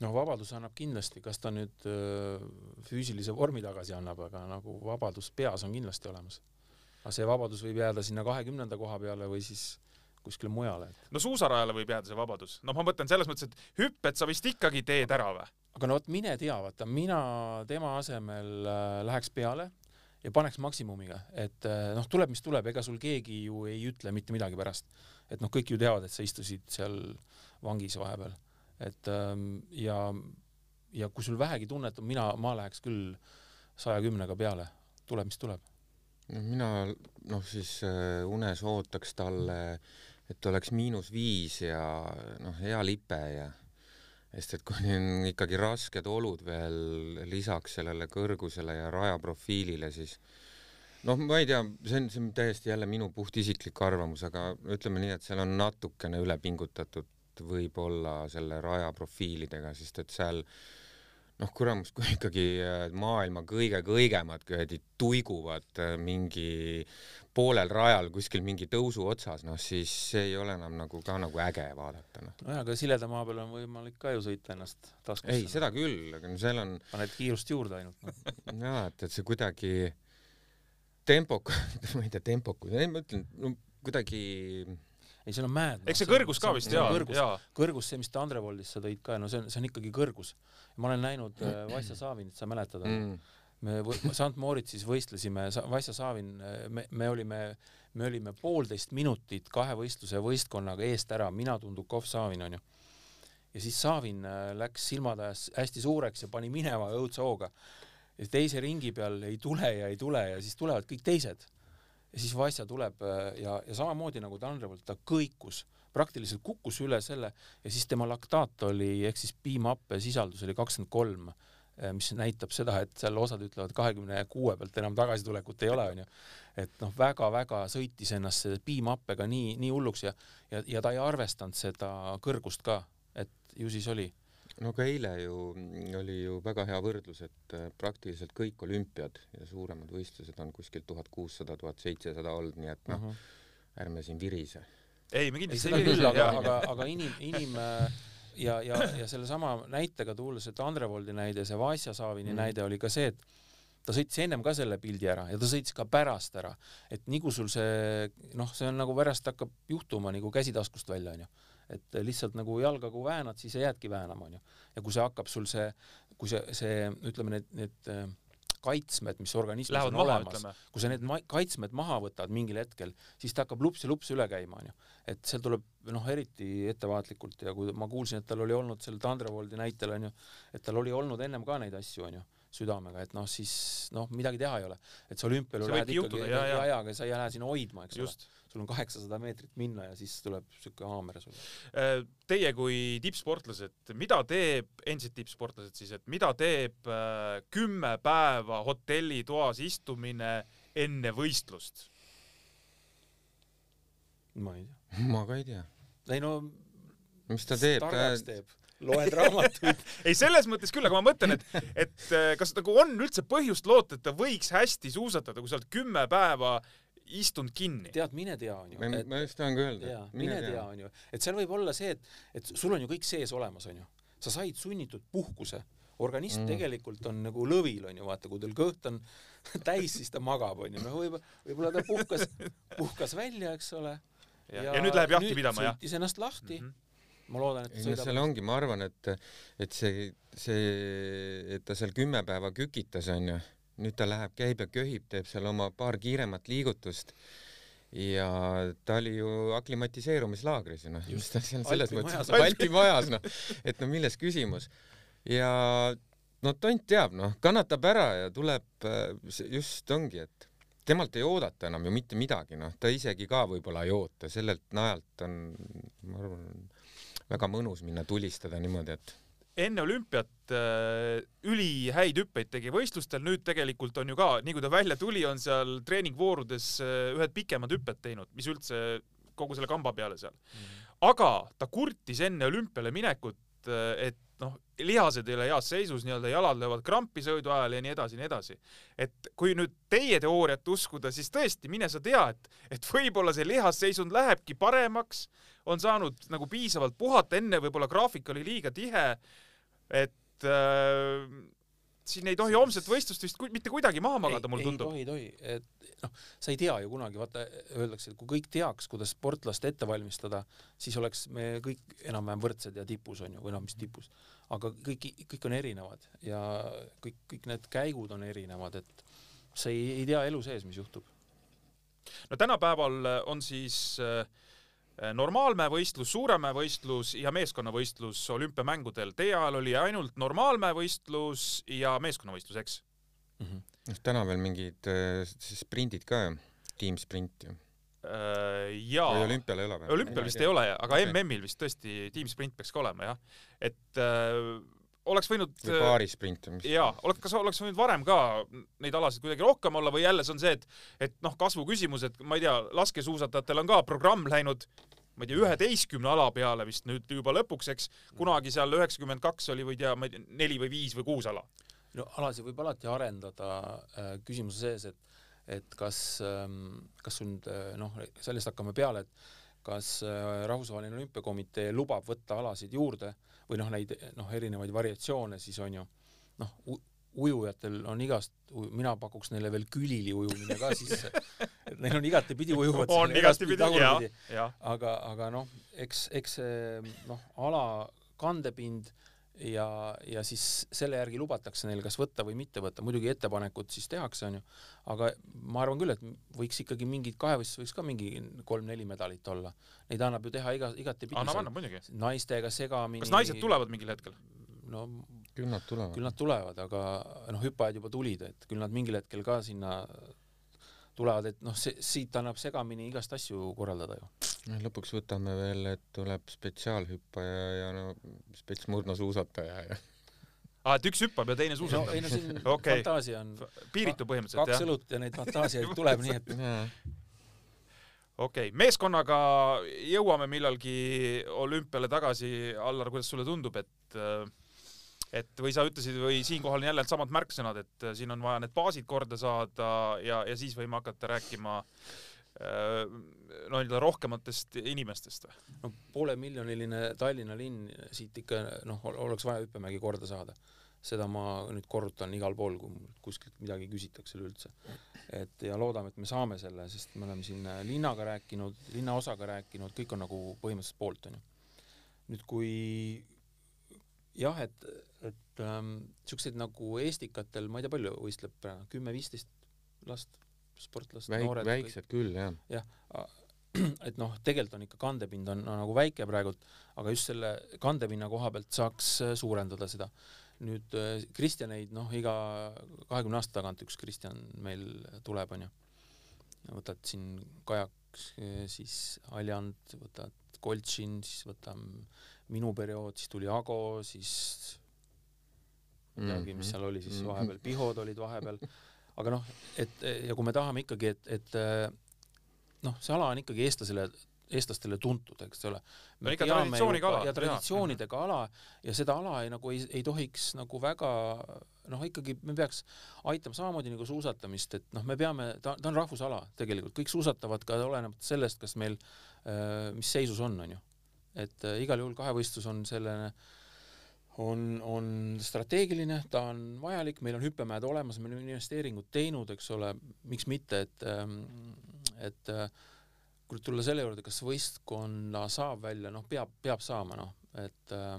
No vabaduse annab kindlasti, kas ta nüüd öö, füüsilise vormi tagasi annab, aga nagu vabadus peas on kindlasti olemas. aga see vabadus võib jääda sinna kahekümnenda koha peale või siis kuskile mujale, et no suusarajale võib jääda see vabadus, noh, ma mõtlen selles mõttes, et hüpped sa vist ikkagi teed ära või? aga no vot mine tea, vaata mina tema asemel äh, läheks peale ja paneks maksimumiga, et äh, noh, tuleb, mis tuleb, ega sul keegi ju ei ütle mitte midagi pärast. et noh, kõik ju teavad, et sa istusid seal vangis vahepeal, et ähm, ja, ja kui sul vähegi tunnet on, mina, ma läheks küll saja kümnega peale, tuleb, mis tuleb. no mina noh, siis äh, unes ootaks talle, et oleks miinus viis ja noh, hea lipe ja sest et kui on ikkagi rasked olud veel lisaks sellele kõrgusele ja rajaprofiilile, siis noh, ma ei tea, see on, see on täiesti jälle minu puhtisiklik arvamus, aga ütleme nii, et seal on natukene üle pingutatud võib-olla selle rajaprofiilidega, sest et seal noh, kuramus, kui ikkagi äh, maailma kõige-kõigemad kuradi tuiguvad äh, mingi poolel rajal kuskil mingi tõusu otsas, noh siis see ei ole enam nagu ka nagu äge vaadata, noh. nojah, aga sileda maa peal on võimalik ka ju sõita ennast taskusse. ei, seda küll, aga no seal on paned kiirust juurde ainult no. *laughs* jaa, et, et see kuidagi tempok-, *laughs* ma ei tea, tempokus, ei ma ütlen, no kuidagi ei, seal on mäed. eks see kõrgus ka vist jaa, kõrgus, jaa. kõrgus, see, mis te Andrevoldis sa tõid ka, no see on, see on ikkagi kõrgus. ma olen näinud äh, *clears throat* Vaissa Saavinit, sa mäletad mm.? me St Moritsis võistlesime, Vaissa Saavin, me, me olime, me olime poolteist minutit kahe võistluse võistkonnaga eest ära, mina, Tundukov, Saavin onju. ja siis Saavin äh, läks silmad ajas hästi suureks ja pani minema õudse hooga. ja teise ringi peal ei tule ja ei tule ja siis tulevad kõik teised. Ja siis Vaissa tuleb äh, ja, ja samamoodi nagu Tandrevolt, ta kõikus, praktiliselt kukkus üle selle ja siis tema laktaat oli ehk siis piimahappe sisaldus oli kakskümmend kolm mis näitab seda, et seal osad ütlevad kahekümne kuue pealt enam tagasitulekut ei ole, onju. et noh, väga-väga sõitis ennast selle piimhappega nii, nii hulluks ja, ja, ja ta ei arvestanud seda kõrgust ka, et ju siis oli. No aga eile ju oli ju väga hea võrdlus, et äh, praktiliselt kõik olümpiad ja suuremad võistlused on kuskil tuhat kuussada, tuhat seitsesada olnud, nii et noh, ärme siin virise. ei, me ei, kindlasti ei küll, aga, aga, aga inim, inim äh, ja, ja, ja sellesama näitega tulles, et Andrevoldi näide, see Vasja Saavini Mhm. mm. näide oli ka see, et ta sõitis ennem ka selle pildi ära ja ta sõitis ka pärast ära, et nii kui sul see noh, see on nagu pärast hakkab juhtuma nagu käsi taskust välja onju, et lihtsalt nagu jalga kui väänad, siis sa jäädki väänama onju ja kui see hakkab sul see, kui see, see ütleme need, need äh, kaitsmed, mis organismis Lähevad on maha, olemas, kui sa need ma- kaitsmed maha võtad mingil hetkel, siis ta hakkab lups ja lups üle käima, onju. et seal tuleb noh, eriti ettevaatlikult ja kui ma kuulsin, et tal oli olnud selle Tandrevoldi näitel onju, et tal oli olnud ennem ka neid asju onju südamega, et noh, siis noh, midagi teha ei ole, et sa olümpial ju See lähed võibki ikkagi juhtuda, jaa, jaa. ajaga, sa ei lähe sinna hoidma, eks ole. Sul on kaheksasada meetrit minna ja siis tuleb siuke haamer sulle. Äh, Teie kui tippsportlased, mida teeb, endised tippsportlased siis, et mida teeb äh, kümme päeva hotellitoas istumine enne võistlust? ma ei tea. *laughs* ma ka ei tea, ei no, mis ta teeb, targaks ta teeb, loed raamatuid. *laughs* ei, selles mõttes küll, aga ma mõtlen, et, et äh, kas nagu on üldse põhjust loota, et ta võiks hästi suusatada, kui sa oled kümme päeva istunud kinni? tead, mine tea onju. ma ma just tahan ka öelda jaa, et mine tea, onju, et seal võib olla see, et, et sul on ju kõik sees olemas, onju. sa said sunnitud puhkuse, organism Mm. tegelikult on nagu lõvil, onju, vaata, kui tal kõht on *laughs* täis, siis ta magab, onju, noh, võib, võib-olla ta puhkas, puhkas välja, eks ole. ja, ja nüüd läheb jahti pidama, jah? sõitis ennast lahti mm. -hmm. ma loodan, et ei no seal. ongi, ma arvan, et, et see, see, et ta seal kümme päeva kükitas, onju, nüüd ta läheb, käib ja köhib, teeb seal oma paar kiiremat liigutust. Ja ta oli ju aklimatiseerumislaagris noh, mis ta seal selles Alpi mõttes Balti *laughs* majas noh, et no milles küsimus. ja no tont teab noh, kannatab ära ja tuleb, just ongi, et temalt ei oodata enam ju mitte midagi, noh, ta isegi ka võib-olla ei oota, sellelt najalt on, ma arvan, väga mõnus minna tulistada niimoodi, et enne olümpiat äh, ülihäid hüppeid tegi võistlustel, nüüd tegelikult on ju ka, nii kui ta välja tuli, on seal treeningvoorudes äh, ühed pikemad hüpped teinud, mis üldse kogu selle kamba peale seal. aga ta kurtis enne olümpiale minekut et noh, lihased ei ole heas seisus, nii-öelda jalad löövad krampi sõidu ajal ja nii edasi ja nii edasi. et kui nüüd teie teooriat uskuda, siis tõesti, mine sa tea, et, et võib-olla see lihasseisund lähebki paremaks, on saanud nagu piisavalt puhata, enne võib-olla graafik oli liiga tihe, et äh, siin ei tohi homset võistlust vist mitte kuidagi maha magada, mulle tundub. ei tohi, tohi, et noh, sa ei tea ju kunagi, vaata öeldakse, et kui kõik teaks, kuidas sportlast ette valmistada, siis oleks me kõik enam-vähem võrdsed ja tipus on ju, või noh, mis tipus, aga kõik, kõik on erinevad ja kõik, kõik need käigud on erinevad, et sa ei, ei tea elu sees, mis juhtub. no tänapäeval on siis Äh, normaalmäevõistlus, suuremäevõistlus ja meeskonnavõistlus olümpiamängudel. Teie ajal oli ainult normaalmäevõistlus ja meeskonnavõistlus, eks mm? -hmm. noh, täna veel mingid äh, sprindid ka ju, tiimsprint ju äh,. jaa. või olümpial ei ole või? olümpial vist ei ole, aga okay. MM-il vist tõesti tiimsprint peaks ka olema jah, et äh, oleks võinud või paarisprint mis jaa, oleks, kas oleks võinud varem ka neid alasid kuidagi rohkem olla või jälle see on see, et et noh, kasvu küsimus, et ma ei tea, laskesuusatajatel on ka programm läinud ma ei tea, üheteistkümne ala peale vist nüüd juba lõpuks, eks, kunagi seal üheksakümmend kaks oli või tea, ma ei tea, neli või viis või kuus ala. no alasid võib alati arendada äh,, küsimuse sees, et et kas ähm,, kas sul äh, noh, sellest hakkame peale, et kas äh, Rahvusvaheline Olümpiakomitee lubab võtta alasid juurde või noh, neid noh, erinevaid variatsioone siis on ju noh, ujujatel on igast, mina pakuks neile veel külili ujumine ka sisse, *laughs* et neil on igatepidi ujuvad. on igatepidi, jah. aga, aga noh, eks, eks see noh, ala kandepind ja, ja siis selle järgi lubatakse neil kas võtta või mitte võtta, muidugi ettepanekud siis tehakse, onju, aga ma arvan küll, et võiks ikkagi mingid kahevõistlused võiks ka mingi kolm-neli medalit olla. Neid annab ju teha iga, igatepidi. annab, annab muidugi. naistega segamini. kas naised tulevad mingil hetkel? no küll nad tulevad. küll nad tulevad, aga noh, hüppajad juba tulid, et küll nad mingil hetkel ka sinna tulevad, et noh, see siit annab segamini igast asju korraldada ju. noh, lõpuks võtame veel, et tuleb spetsiaalhüppaja ja no spetsmurnosuusataja ja aa, *laughs* et üks hüppab ja teine suusatab no,? ei no siin *laughs* okay. fantaasia on piiritu põhimõtteliselt, jah? kaks õlut ja neid fantaasiaid *laughs* tuleb, nii et okei okay., meeskonnaga jõuame millalgi olümpiale tagasi, Allar, kuidas sulle tundub, et äh, et või sa ütlesid või siinkohal on jälle samad märksõnad, et äh, siin on vaja need baasid korda saada ja, ja siis võime hakata rääkima äh, no nii-öelda rohkematest inimestest või? no poolemiljoniline Tallinna linn, siit ikka noh, oleks vaja hüppemägi korda saada. seda ma nüüd korrutan igal pool, kui kuskilt midagi küsitakse üleüldse. et ja loodame, et me saame selle, sest me oleme siin linnaga rääkinud, linnaosaga rääkinud, kõik on nagu põhimõtteliselt poolt, onju. nüüd kui jah, et ähm, siukseid nagu Estikatel, ma ei tea, palju võistleb kümme-viisteist last, sportlast Väik,, noored. väiksed küll, jah. jah, *clears throat* et noh, tegelikult on ikka kandepind on, on nagu väike praegult, aga just selle kandepinna koha pealt saaks äh, suurendada seda. nüüd äh, Kristjaneid, noh, iga kahekümne aasta tagant üks Kristjan meil tuleb, onju. võtad siin kajaks, äh, siis Aljand, võtad Koltšin, siis võtame minu periood, siis tuli Ago, siis midagi, mis mhm. seal oli siis mhm. vahepeal, Pihod olid vahepeal, aga noh, et ja kui me tahame ikkagi, et, et noh, see ala on ikkagi eestlasele, eestlastele tuntud, eks ole. no ikka traditsiooniga ala. ja traditsioonidega ja. ala ja seda ala ei nagu ei, ei tohiks nagu väga noh, ikkagi me peaks aitama samamoodi nagu suusatamist, et noh, me peame, ta, ta on rahvusala tegelikult, kõik suusatavad ka olenemata sellest, kas meil äh, mis seisus on, on ju et äh, igal juhul kahevõistlus on selline on, on strateegiline, ta on vajalik, meil on hüppemäed olemas, me oleme investeeringud teinud, eks ole, miks mitte, et ähm, et äh, kui nüüd tulla selle juurde, kas võistkonna saab välja, noh, peab, peab saama, noh, et äh,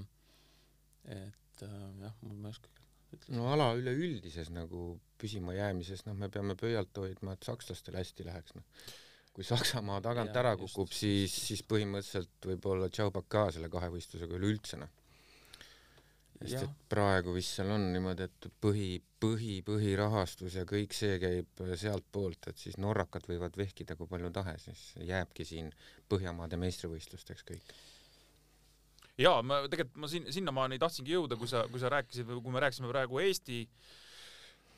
et jah, ma ei oska ütleda. no ala üleüldises nagu püsimajäämises, noh, me peame pöialt hoidma, et sakslastel hästi läheks, noh kui Saksamaa tagant ja, ära kukub, siis, siis põhimõtteliselt võib olla Tšaubaka selle kahevõistlusega üleüldse noh. Sest et praegu vist seal on niimoodi, et põhi, põhi, põhirahastus ja kõik see käib sealtpoolt, et siis norrakad võivad vehkida kui palju tahes, siis jääbki siin Põhjamaade meistrivõistlusteks kõik. Jaa, ma tegelikult ma siin sinnamaani tahtsingi jõuda, kui sa, kui sa rääkisid või kui me rääkisime praegu Eesti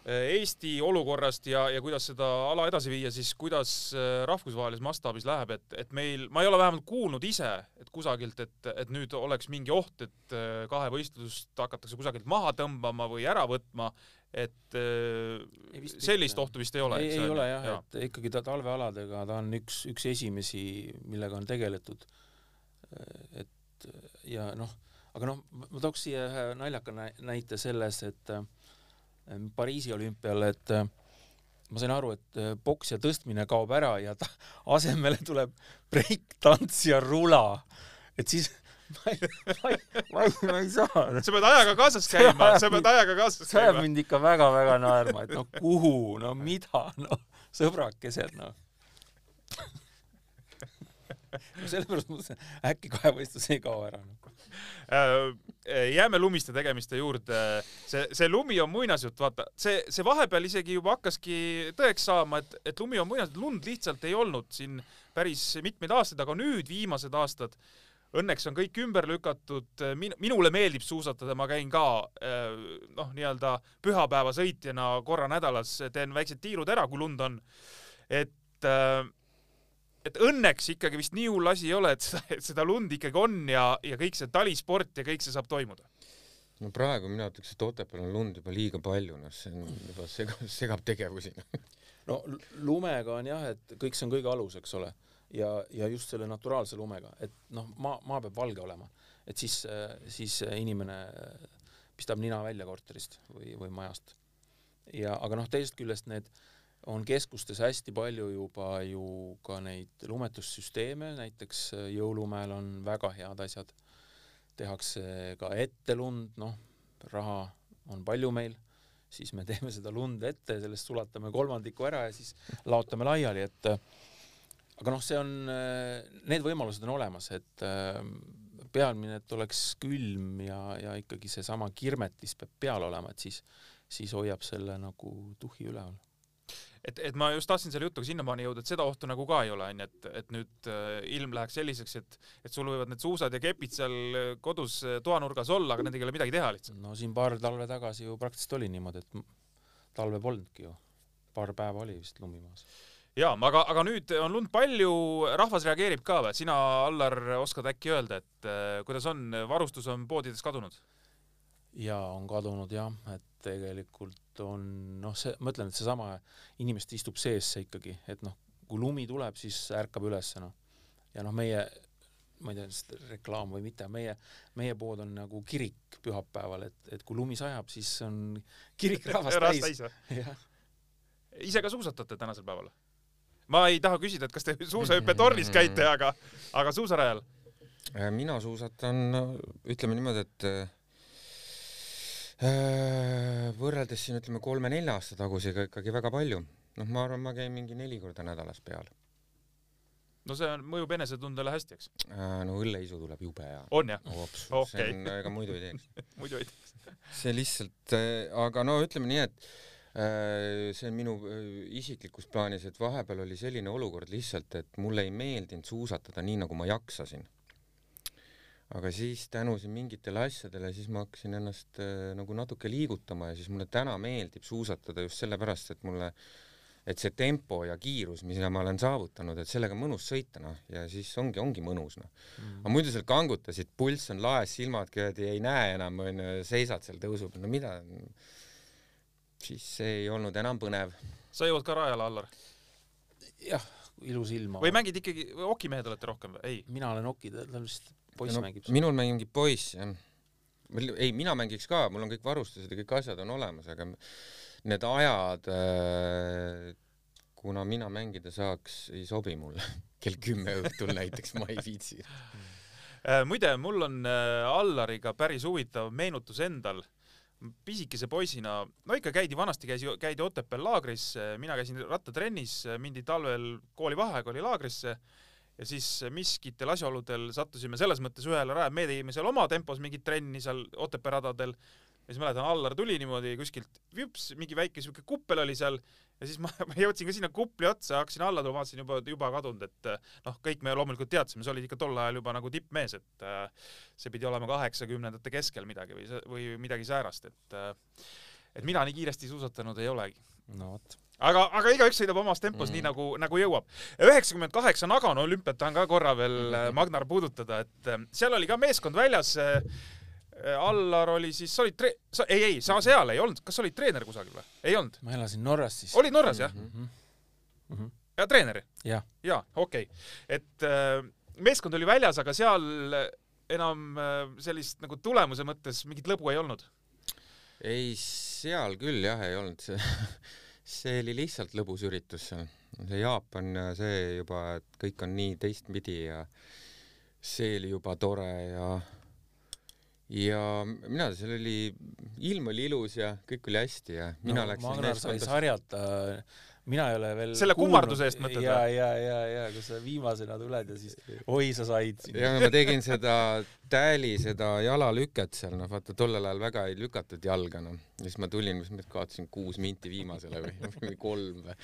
Eesti olukorrast ja, ja kuidas seda ala edasi viia, siis kuidas äh, rahvusvahelises mastaabis läheb, et, et meil, ma ei ole vähemalt kuulnud ise, et kusagilt, et, et nüüd oleks mingi oht, et äh, kahevõistlust hakatakse kusagilt maha tõmbama või ära võtma, et äh, ei, sellist ohtu vist ei ole. ei, ei ole jah ja., et ikkagi ta talvealadega, ta on üks, üks esimesi, millega on tegeletud. et ja noh, aga noh, ma tooks siia ühe naljaka näite selles, et Ehm, Pariisi olümpial, et äh, ma sain aru, et äh, poks ja tõstmine kaob ära ja ta, *laughs* asemele tuleb breiktants ja rula. et siis *laughs* ma ei, ma ei, ma ei, ma ei saa. sa pead ajaga kaasas käima, sa pead ajaga kaasas käima. see ajab mind ikka väga-väga naerma, et no kuhu, no mida, no sõbrakesed, noh *laughs* no sellepärast ma mõtlesin, äkki kahevõistlus ei kao ära no.. Äh, jääme lumiste tegemiste juurde. see, see lumi on muinasjutt, vaata, see, see vahepeal isegi juba hakkaski tõeks saama, et, et lumi on muinasjutt, lund lihtsalt ei olnud siin päris mitmeid aastaid, aga nüüd viimased aastad õnneks on kõik ümber lükatud, min-, minule meeldib suusatada, ma käin ka äh, noh, nii-öelda pühapäevasõitjana korra nädalas, teen väiksed tiirud ära, kui lund on. et äh, et õnneks ikkagi vist nii hull asi ei ole, et seda, et seda lund ikkagi on ja, ja kõik see talisport ja kõik see saab toimuda. no praegu mina ütleks, et Otepääl on lund juba liiga palju, noh, see on juba segab, segab tegevusi no lumega on jah, et kõik see on kõige alus, eks ole, ja, ja just selle naturaalse lumega, et noh, maa, maa peab valge olema, et siis, siis inimene pistab nina välja korterist või, või majast. ja aga noh, teisest küljest need äh, on keskustes hästi palju juba ju ka neid lumetussüsteeme, näiteks äh, Jõulumäel on väga head asjad, tehakse ka ette lund, noh, raha on palju meil, siis me *laughs* teeme seda lund ette, sellest sulatame kolmandiku ära ja siis laotame laiali, et äh, aga noh, see on, äh, need võimalused on olemas, et pealmine, et oleks külm ja, ja ikkagi seesama kirmetis peab peal olema, et siis, siis hoiab selle nagu tuhi üleval et, et ma just tahtsin selle jutuga sinnamaani jõuda, et seda ohtu nagu ka ei ole, onju, et, et nüüd äh, ilm läheks selliseks, et, et sul võivad need suusad ja kepid seal äh, kodus äh, toanurgas olla, aga nendega ei ole midagi teha lihtsalt. no siin paar talve tagasi ju praktiliselt oli niimoodi, et talve polnudki ju, paar päeva oli vist lumi maas jaa, aga, aga nüüd on lund palju, rahvas reageerib ka või? sina, Allar, oskad äkki öelda, et äh, kuidas on, varustus on poodides kadunud? jaa, on kadunud jah, et tegelikult on noh, see, ma ütlen, et seesama inimest istub sees see ikkagi, et noh, kui lumi tuleb, siis ärkab üles noh. ja noh, meie, ma ei tea, reklaam või mitte, meie, meie pood on nagu kirik pühapäeval, et, et kui lumi sajab, siis on kirik *laughs* rahvast täis. ise ka suusatate tänasel päeval? ma ei taha küsida, et kas te *laughs* suusahüppetornis *laughs* käite, aga, aga suusarajal? mina suusatan, ütleme niimoodi, et võrreldes siin ütleme kolme-nelja aasta tagusega ikkagi väga palju. noh, ma arvan, ma käin mingi neli korda nädalas peal. no see on, mõjub enesetundele hästi, eks? Äh, no õlleisu tuleb jube hea. on jah? On, ega muidu ei teeks *laughs* muidu ei teeks see lihtsalt, äh, aga no ütleme nii, et see on minu isiklikus plaanis, et vahepeal oli selline olukord lihtsalt, et mulle ei meeldinud suusatada nii, nagu ma jaksasin aga siis tänu siin mingitele asjadele, siis ma hakkasin ennast äh, nagu natuke liigutama ja siis mulle täna meeldib suusatada just sellepärast, et mulle, et see tempo ja kiirus, mida ma olen saavutanud, et sellega on mõnus sõita, noh, ja siis ongi, ongi mõnus, noh mm.. aga muidu seal kangutasid, pulss on laes, silmad kuradi ei näe enam, onju, seisad seal tõusu peal, no mida, siis see ei olnud enam põnev. sa jõuad ka rajale, Allar? jah, ilus ilm. või mängid ikkagi, okimehed olete rohkem või? ei? mina olen oki, ta on vist poiss no, mängib? minul mängib poiss, jah. ei, mina mängiks ka, mul on kõik varustused ja kõik asjad on olemas, aga need ajad äh, kuna mina mängida saaks, ei sobi mulle *laughs* kell kümme õhtul näiteks, ma ei viitsi äh, muide, mul on äh, Allariga päris huvitav meenutus endal. pisikese poisina, no ikka käidi, vanasti käis, käidi Otepääl laagris, mina käisin rattatrennis, mindi talvel koolivaheaeg oli laagrisse ja siis miskitel asjaoludel sattusime selles mõttes ühele rajale, me tegime seal oma tempos mingit trenni seal Otepää radadel. Ja siis mäletan, Allar tuli niimoodi kuskilt, vüps, mingi väike siuke kuppel oli seal. Ja siis ma, *laughs* ma jõudsin ka sinna kupli otsa, hakkasin alla tulema, vaatasin juba, juba kadunud, et noh, kõik me loomulikult teadsime, sa olid ikka tol ajal juba nagu tippmees, et äh, see pidi olema kaheksakümnendate keskel midagi või, või midagi säärast, et et mina nii kiiresti suusatanud ei olegi. No vot aga, aga igaüks sõidab omas tempos mm. nii nagu, nagu jõuab. üheksakümmend kaheksa Nagano olümpiat tahan ka korra veel mm. Magnar puudutada, et äh, seal oli ka meeskond väljas. Äh, Allar oli siis, sa olid tre-, sa, ei, ei, sa seal ei olnud, kas sa olid treener kusagil või? ei olnud? ma elasin Norras siis. olid Norras jah mm? -hmm. Mm -hmm. ja treener? jaa, okei okay., et äh, meeskond oli väljas, aga seal enam äh, sellist nagu tulemuse mõttes mingit lõbu ei olnud? ei, seal küll jah ei olnud *laughs* see oli lihtsalt lõbus üritus seal. see Jaapan ja see juba, et kõik on nii teistpidi ja see oli juba tore ja ja mina, seal oli, ilm oli ilus ja kõik oli hästi ja mina no, läksin Magnar sai sarjata mina ei ole veel selle kummarduse eest mõtled või? ja, ja, ja, ja kus sa viimasena tuled ja siis oi, sa said. ja ma tegin seda tääli, seda jalalüket seal, noh vaata tollel ajal väga ei lükatud jalga, noh. ja siis ma tulin, mis ma kaotasin kuus minti viimasele või, või kolm või.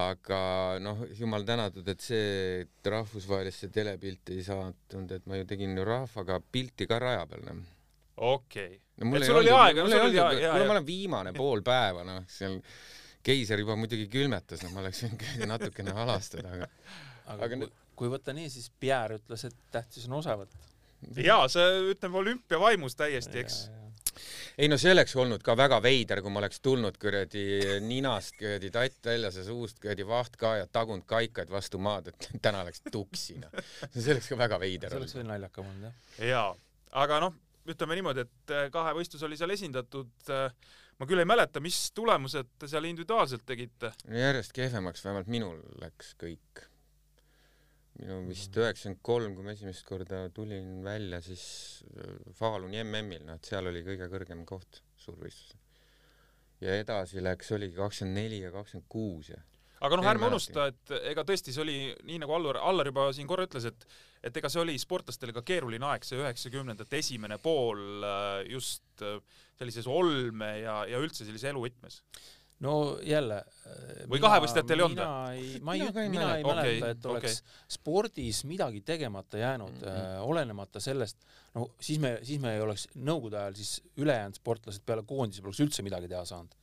aga noh, jumal tänatud, et see rahvusvahelisse telepilti ei saanud, et ma ju tegin ju rahvaga pilti ka raja peal, noh okei okay. no,. et sul oli aega, no sul oli aega. kuule, ma olen viimane pool päeva, noh, seal keiser juba muidugi külmetas, noh, ma oleksin *laughs* natukene alastada, aga aga, aga kui, kui võtta nii, siis Pierre ütles, et tähtis on osa võtta. jaa, see ütleme olümpiavaimus täiesti, eks. ei no see oleks olnud ka väga veider, kui ma oleks tulnud kuradi ninast kuradi tatt väljas ja suust kuradi vaht ka ja tagunud kaikaid vastu maad, et *laughs* täna läks tuksi, noh. see oleks ka väga veider olnud. see oleks veel naljakam olnud, jah. jaa, aga noh, ütleme niimoodi, et kahevõistlus oli seal esindatud äh, ma küll ei mäleta, mis tulemused te seal individuaalselt tegite? järjest kehvemaks, vähemalt minul läks kõik. minu vist üheksakümmend kolm, kui ma esimest korda tulin välja, siis äh, Faluni MM-il, noh, et seal oli kõige kõrgem koht suurvõistlusel. ja edasi läks, oligi kakskümmend neli ja kakskümmend kuus ja aga noh, ärme unusta, et ega tõesti see oli nii nagu Allar, Allar juba siin korra ütles, et et ega see oli sportlastele ka keeruline aeg, see üheksakümnendate esimene pool äh, just äh, sellises olme ja, ja üldse sellise eluvõtmes no jälle. või kahevõistlejatel ei olnud või? ma ei, mina ei okay, mäleta, et oleks okay. spordis midagi tegemata jäänud mm, -hmm. äh, olenemata sellest, no siis me, siis me ei oleks nõukogude ajal siis ülejäänud sportlased peale koondise poleks üldse midagi teha saanud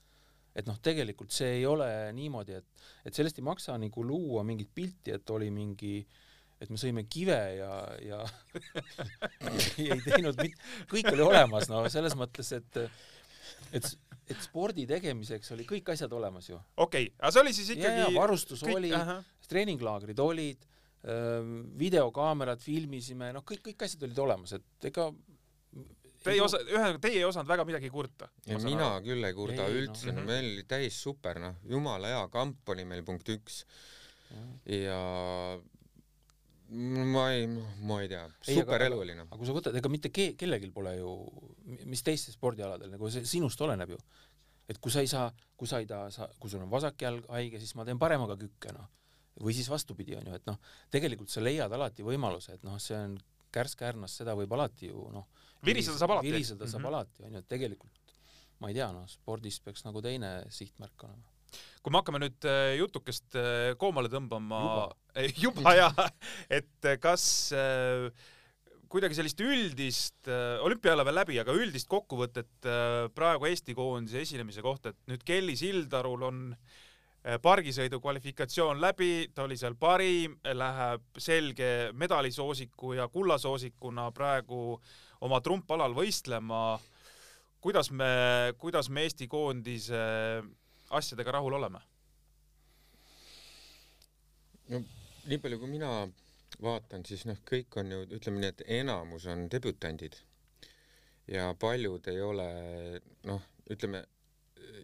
et noh, tegelikult see ei ole niimoodi, et, et sellest ei maksa nagu luua mingit pilti, et oli mingi et me sõime kive ja, ja *laughs* ei teinud mit-, kõik oli olemas, no selles mõttes, et et, et spordi tegemiseks oli kõik asjad olemas ju. okei okay., aga see oli siis ikkagi varustus kõik, oli, treeninglaagrid olid, videokaamerad filmisime, noh, kõik, kõik asjad olid olemas, et ega Teie osa, ühesõnaga teie ei osanud väga midagi kurta. ja mina aru. küll ei kurda ei, üldse no., no meil oli täis super, noh, jumala hea kamp oli meil punkt üks. ja ma ei, ma ei tea, super elu oli noh. aga kui sa võtad, ega mitte ke-, kellelgi pole ju, mis teistel spordialadel, nagu see sinust oleneb ju. et kui sa ei saa, kui sa ei taha, sa, kui sul on vasak jalg haige, siis ma teen paremaga kükke, noh. või siis vastupidi, on ju, et noh, tegelikult sa leiad alati võimaluse, et noh, see on kärsk-kärnas, seda võib alati ju noh viriseda saab alati. viriseda saab mm -hmm. alati, onju, et tegelikult ma ei tea, noh, spordis peaks nagu teine sihtmärk olema. Kui me hakkame nüüd äh, jutukest äh, koomale tõmbama, juba, *laughs* juba jaa, et äh, kas kuidagi sellist üldist olümpia ei ole veel läbi, aga üldist kokkuvõtet praegu Eesti koondise esinemise kohta, et nüüd Kelly Sildarul on pargisõidu kvalifikatsioon läbi, ta oli seal parim, läheb selge medalisoosiku ja kullasoosikuna praegu oma trumpalal võistlema. kuidas me, kuidas me Eesti koondise asjadega rahul oleme? no nii palju, kui mina vaatan, siis noh, kõik on ju, ütleme nii, et enamus on debütandid. Ja paljud ei ole noh, ütleme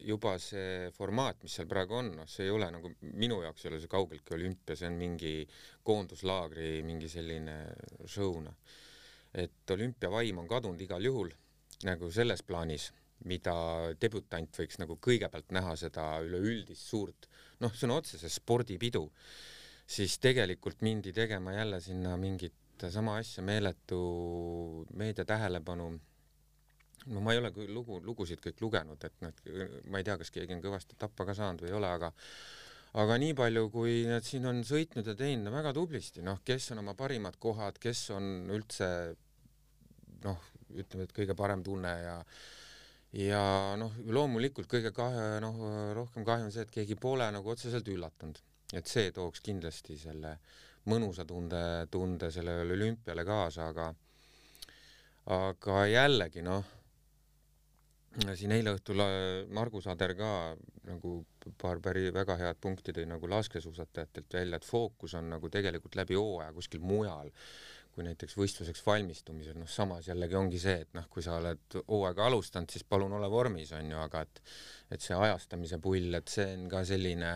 juba see formaat, mis seal praegu on, noh, see ei ole nagu minu jaoks ei ole see kaugeltki olümpia, see on mingi koonduslaagri mingi selline show noh. Et olümpiavaim on kadunud igal juhul nagu selles plaanis, mida debütant võiks nagu kõigepealt näha seda üleüldist suurt, noh, sõna otseses spordipidu, siis tegelikult mindi tegema jälle sinna mingit sama asja, meeletu meedia tähelepanu. no ma ei ole küll lugu, lugusid kõik lugenud, et noh, ma ei tea, kas keegi on kõvasti tappa ka saanud või ei ole, aga aga nii palju, kui nad siin on sõitnud ja teinud, no väga tublisti, noh, kes on oma parimad kohad, kes on üldse noh, ütleme, et kõige parem tunne ja ja noh, loomulikult kõige kahju, noh, rohkem kahju on see, et keegi pole nagu otseselt üllatunud, et see tooks kindlasti selle mõnusa tunde, tunde sellele olümpiale kaasa, aga aga jällegi noh, siin eile õhtul äh, Margus Ader ka nagu paar päri väga head punkti tõi nagu laskesuusatajatelt välja, et fookus on nagu tegelikult läbi hooaja kuskil mujal kui näiteks võistluseks valmistumisel, noh samas jällegi ongi see, et noh, kui sa oled hooaega alustanud, siis palun ole vormis, on ju, aga et et see ajastamise pull, et see on ka selline,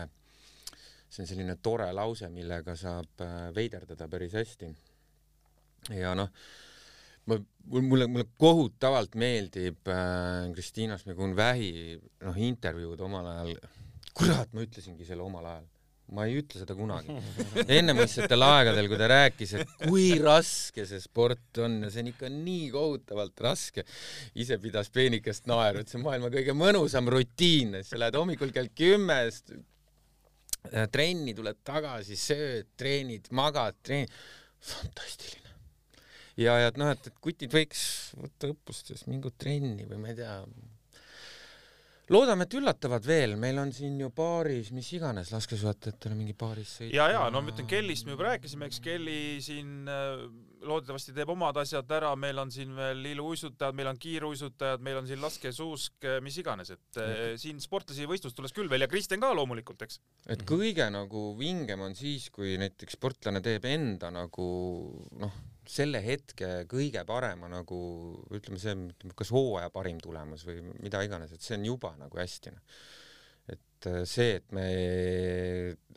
see on selline tore lause, millega saab äh, veiderdada päris hästi. ja noh, ma, mulle, mulle kohutavalt meeldib äh, Kristiina Smegun-Vähi noh, intervjuud omal ajal, kurat, ma ütlesingi selle omal ajal ma ei ütle seda kunagi. ennemõistsetel aegadel, kui ta rääkis, et kui raske see sport on ja see on ikka nii kohutavalt raske, ise pidas peenikest naeru, et see on maailma kõige mõnusam rutiin, sa lähed hommikul kell kümme äh, trenni, tuled tagasi, sööd, treenid, magad, treenid, fantastiline. ja, ja et noh, et, et kutid võiks võtta õppustes mingit trenni või ma ei tea, loodame, et üllatavad veel, meil on siin ju paaris, mis iganes laskesuusatajatele mingi paaris sõit. ja, ja no ma ütlen Kellist me juba rääkisime, eks Kelly siin äh, loodetavasti teeb omad asjad ära, meil on siin veel iluuisutajad, meil on kiiruisutajad, meil on siin laskesuusk, äh, mis iganes, et äh, siin sportlasi võistlustules küll veel. Ja Kristjan ka loomulikult, eks. et kõige nagu vingem on siis, kui näiteks sportlane teeb enda nagu noh selle hetke kõige parema nagu ütleme, see kas hooaja parim tulemus või mida iganes, et see on juba nagu hästi noh et äh, see, et me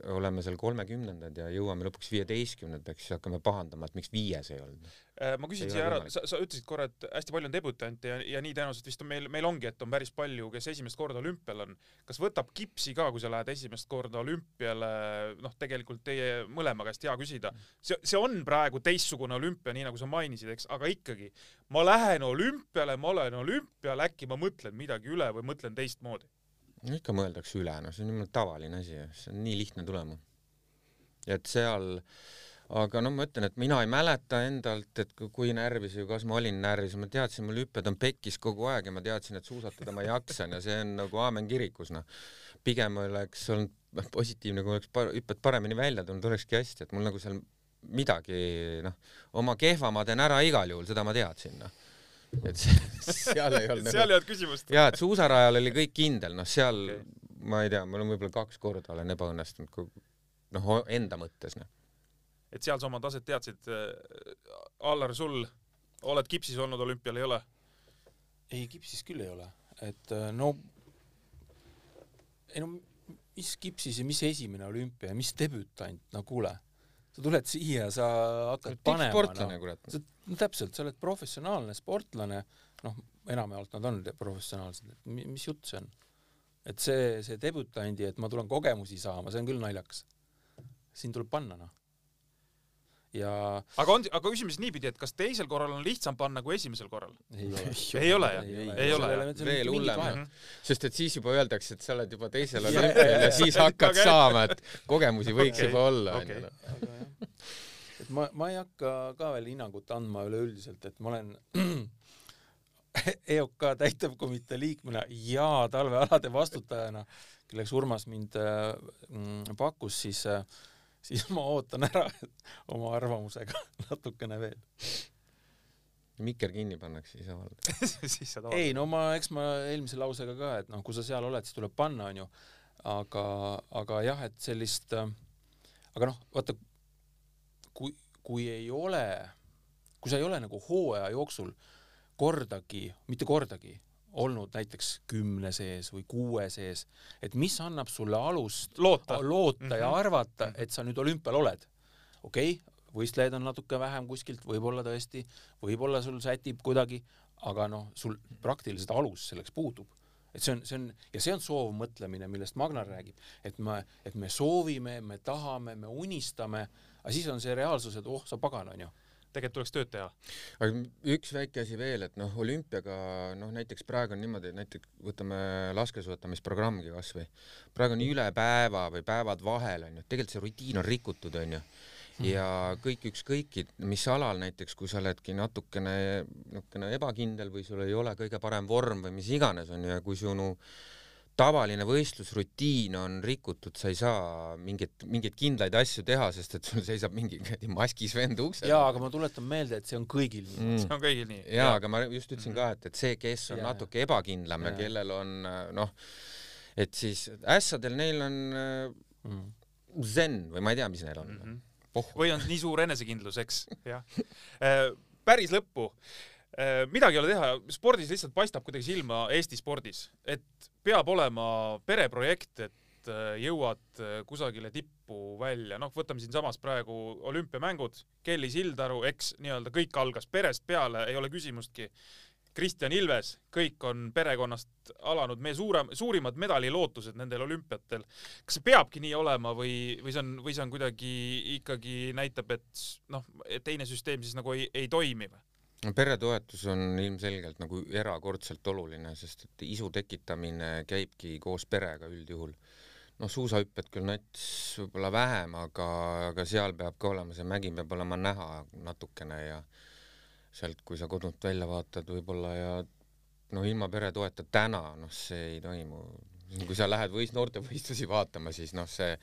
oleme seal kolmekümnendad ja jõuame lõpuks viieteistkümnendad, peaks siis hakkama pahandama, et miks viies ei olnud. Äh, ma küsin siia ära, sa, sa ütlesid korra, et hästi palju on debütante ja, ja nii tõenäoliselt vist on meil, meil ongi, et on päris palju, kes esimest korda olümpial on. kas võtab kipsi ka, kui sa lähed esimest korda olümpiale, noh, tegelikult teie mõlema käest hea küsida. see, see on praegu teistsugune olümpia, nii nagu sa mainisid, eks, aga ikkagi, ma lähen olümpiale, ma olen olümpial, äkki ma mõtlen midagi üle või mõtlen teistmoodi ikka mõeldakse üle, noh, see on niimoodi tavaline asi, see on nii lihtne tulema. et seal, aga no ma ütlen, et mina ei mäleta endalt, et kui närvis või kas ma olin närvis, ma teadsin, mul hüpped on pekkis kogu aeg ja ma teadsin, et suusatada ma jaksan ja see on nagu aamen kirikus, noh. pigem oleks olnud positiivne, kui oleks par hüpped paremini välja tulnud, olekski hästi, et mul nagu seal midagi, noh, oma kehva ma teen ära igal juhul, seda ma teadsin, noh et seal ei olnud seal ei olnud küsimust. jaa, et suusarajal oli kõik kindel, noh, seal okay. ma ei tea, ma olen võib-olla kaks korda olen ebaõnnestunud, kui noh, enda mõttes, noh. et seal sa oma taset teadsid. Allar, sul, oled kipsis olnud olümpial, ei ole? ei, kipsis küll ei ole, et äh, no, ei no mis kipsis ja mis esimene olümpia ja mis debütant, no kuule sa tuled siia, sa hakkad panema. tippsportlane no,, kurat. no täpselt, sa oled professionaalne sportlane, noh, enamjaolt nad on professionaalsed, et mis jutt see on? et see, see debütandi, et ma tulen kogemusi saama, see on küll naljakas. siin tuleb panna, noh ja aga on, aga küsime siis niipidi, et kas teisel korral on lihtsam panna kui esimesel korral? ei ole. ei ole jah? ei ole jah? veel hullem, sest et siis juba öeldakse, et sa oled juba teisel olümpial ja siis hakkad saama, et kogemusi võiks okay. juba olla, onju et ma, ma ei hakka ka veel hinnangut andma üleüldiselt, et ma olen *clears throat* EOK täitevkomitee liikmena ja talvealade vastutajana, kelleks Urmas mind äh, pakkus, siis äh, *laughs* siis ma ootan ära oma arvamusega *laughs* natukene veel. mikker kinni pannakse, *laughs* siis avaldad ei no ma, eks ma eelmise lausega ka, et noh, kui sa seal oled, siis tuleb panna, onju. aga, aga jah, et sellist, äh, aga noh, vaata, kui, kui ei ole, kui sa ei ole nagu hooaja jooksul kordagi, mitte kordagi olnud näiteks kümne sees või kuue sees, et mis annab sulle alust loota, loota mm -hmm. ja mhm. arvata, mhm. et sa nüüd olümpial oled. okei okay,, võistlejaid on natuke vähem kuskilt, võib-olla tõesti, võib-olla sul sätib kuidagi, aga noh, sul praktiliselt alus selleks puudub et see on, see on ja see on soovmõtlemine, millest Magnar räägib, et me, et me soovime, me tahame, me unistame, aga siis on see reaalsus, et oh sa pagan, onju tegelikult tuleks tööd teha. aga üks väike asi veel, et noh, olümpiaga noh, näiteks praegu on niimoodi, et näiteks võtame laskesuusatamisprogrammigi kasvõi, praegu on üle päeva või päevad vahel onju, tegelikult see rutiin on rikutud onju ja kõik ükskõik mis alal näiteks, kui sa oledki natukene, natukene ebakindel või sul ei ole kõige parem vorm või mis iganes onju ja kui sinu tavaline võistlusrutiin on rikutud, sa ei saa mingeid, mingeid kindlaid asju teha, sest et sul seisab mingi maskis vend ukse jaa, aga ma tuletan meelde, et see on kõigil nii mm.. see on kõigil nii. jaa, aga ma just ütlesin mm -hmm. ka, et, et see, kes on ja, natuke ebakindlam ja, ja kellel on noh, et siis ässadel neil on mm. zen või ma ei tea, mis neil on mm. -hmm. Oh. või on nii suur enesekindlus, eks, jah. *laughs* Äh, päris lõppu midagi ei ole teha, spordis lihtsalt paistab kuidagi silma Eesti spordis, et peab olema pereprojekt, et äh, jõuad äh, kusagile tippu välja, noh, võtame siinsamas praegu olümpiamängud, Kelly Sildaru, eks nii-öelda kõik algas perest peale, ei ole küsimustki. Kristjan Ilves, kõik on perekonnast alanud, meie suurem, suurimad medalilootused nendel olümpiatel. kas see peabki nii olema või, või see on, või see on kuidagi ikkagi näitab, et noh, teine süsteem siis nagu ei, ei toimi või? Peretoetus on ilmselgelt nagu erakordselt oluline, sest et isu tekitamine käibki koos perega üldjuhul. noh, suusahüpped küll nats võib-olla vähem, aga, aga seal peab ka olema, see mägi peab olema näha natukene ja sealt, kui sa kodunt välja vaatad võib-olla ja no ilma peretoeta täna, noh, see ei toimu. kui sa lähed võist-, noortevõistlusi vaatama, siis noh, see,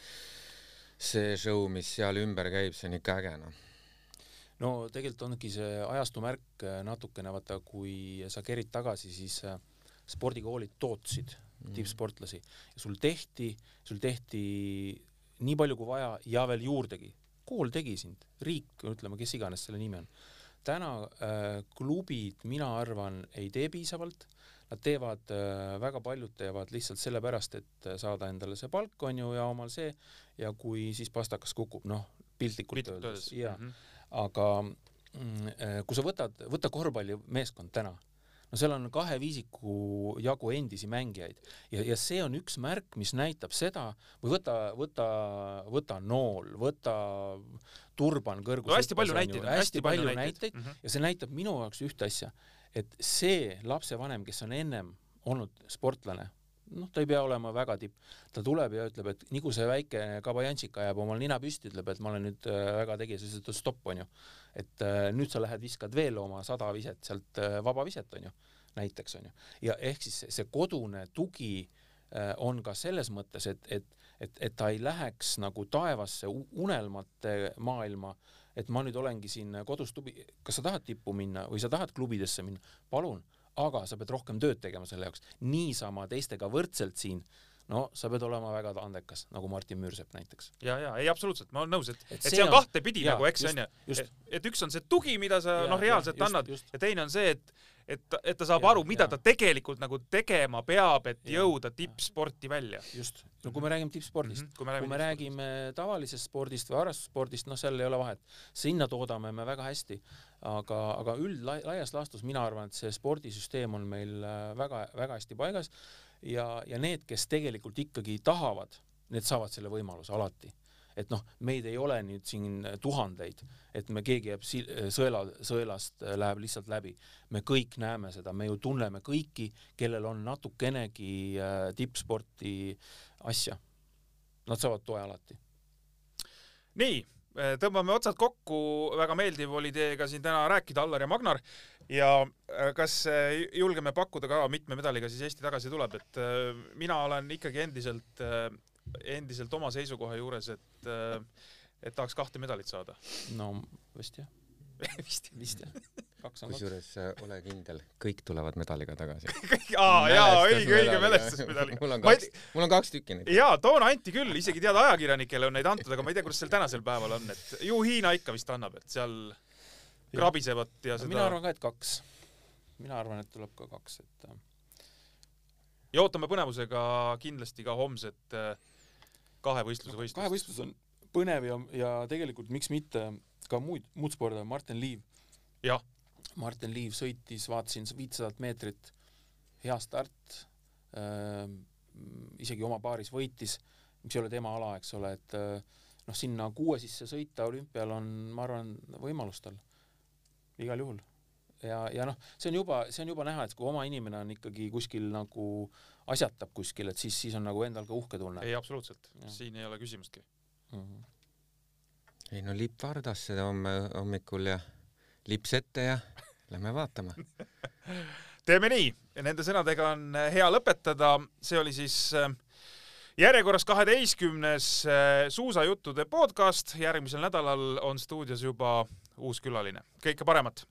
see show, mis seal ümber käib, see on ikka äge, noh no tegelikult ongi see ajastu märk äh, natukene, vaata, kui sa kerid tagasi, siis äh, spordikoolid tootsid mm. tippsportlasi ja sul tehti, sul tehti nii palju kui vaja ja veel juurdegi. kool tegi sind, riik, ütleme, kes iganes selle nimi on. täna äh, klubid, mina arvan, ei tee piisavalt Nad teevad äh,, väga paljud teevad lihtsalt sellepärast, et äh, saada endale see palk, on ju, ja omal see, ja kui siis pastakas kukub, noh, piltlikult öeldes, jaa mm. -hmm aga mm, äh, kui sa võtad, võta korvpallimeeskond täna, no seal on kahe viisiku jagu endisi mängijaid ja, ja see on üks märk, mis näitab seda, või võta, võta, võta nool, võta turban kõrgus no,. hästi palju näiteid on, hästi palju näiteid, näiteid mm -hmm. ja see näitab minu jaoks ühte asja, et see lapsevanem, kes on ennem olnud sportlane, noh, ta ei pea olema väga tipp, ta tuleb ja ütleb, et nii kui see väike kabajantsika jääb omal nina püsti, ütleb, et ma olen nüüd äh, väga tegija, siis ütleb stopp, onju. et äh, nüüd sa lähed viskad veel oma sada viset sealt äh, vaba viset, onju, näiteks onju. ja ehk siis see kodune tugi on ka selles mõttes, et, et, et, et ta ei läheks nagu taevasse unelmate maailma, et ma nüüd olengi siin kodus tubi, kas sa tahad tippu minna või sa tahad klubidesse minna, palun aga sa pead rohkem tööd tegema selle jaoks. niisama teistega võrdselt siin, no sa pead olema väga andekas, nagu Martin Müürsepp näiteks. ja, ja ei absoluutselt, ma olen nõus, et, et, see on kahtepidi nagu, eks onju. et, et üks on see tugi, mida sa noh, reaalselt ja, annad just. ja teine on see, et et, et ta saab ja, aru, mida ja. ta tegelikult nagu tegema peab, et ja, jõuda tippsporti välja. just, no kui me räägime tippspordist mm, -hmm. kui me räägime, kui me räägime tavalisest spordist või harrastusspordist, noh, seal ei ole vahet. sinna toodame me väga hästi, aga, aga üld laias laastus mina arvan, et see spordisüsteem on meil väga-väga äh, hästi paigas ja, ja need, kes tegelikult ikkagi tahavad, need saavad selle võimaluse alati et noh, meid ei ole nüüd siin tuhandeid, et me keegi jääb sõela, sõelast äh, läheb lihtsalt läbi. me kõik näeme seda, me ju tunneme kõiki, kellel on natukenegi äh, tippsporti asja. Nad saavad toe alati. nii, tõmbame otsad kokku, väga meeldiv oli teiega siin täna rääkida, Allar ja Magnar. ja kas julgeme pakkuda ka, mitme medaliga siis Eesti tagasi tuleb, et mina olen ikkagi endiselt endiselt oma seisukoha juures, et, äh, et tahaks kahte medalit saada. no vist jah *laughs* vist, vist jah. kusjuures äh, ole kindel, kõik tulevad medaliga tagasi *laughs* aa jaa, õige, õige mälestusmedaliga. *laughs* mul on kaks, mul on kaks tükki neid. jaa, toona anti küll, isegi tead ajakirjanikele on neid antud, aga ma ei tea, kuidas sel tänasel päeval on, et ju Hiina ikka vist annab, et seal krabisevad ja seda. mina arvan ka, et kaks. mina arvan, et tuleb ka kaks, et. Äh, ja ootame põnevusega kindlasti ka homset äh, kahevõistluse võistlust. kahevõistlus on põnev ja, ja tegelikult miks mitte ka muid, muud spordi, Martin Liiv. jah. Martin Liiv sõitis, vaatasin viitsadat meetrit, hea start äh,, isegi oma paaris võitis, mis ei ole tema ala, eks ole, et äh, noh, sinna kuue sisse sõita olümpial on, ma arvan, võimalus tal igal juhul. ja, ja noh, see on juba, see on juba näha, et kui oma inimene on ikkagi kuskil nagu asjatab kuskil, et siis, siis on nagu endal ka uhke tunne. ei, absoluutselt, siin ei ole küsimustki mm. -hmm. Ei no lipp Vardasse homme hommikul ja lips ette ja lähme vaatama. *laughs* teeme nii, nende sõnadega on hea lõpetada, see oli siis äh, järjekorras kaheteistkümnes äh, suusajuttude podcast, järgmisel nädalal on stuudios juba uus külaline, kõike paremat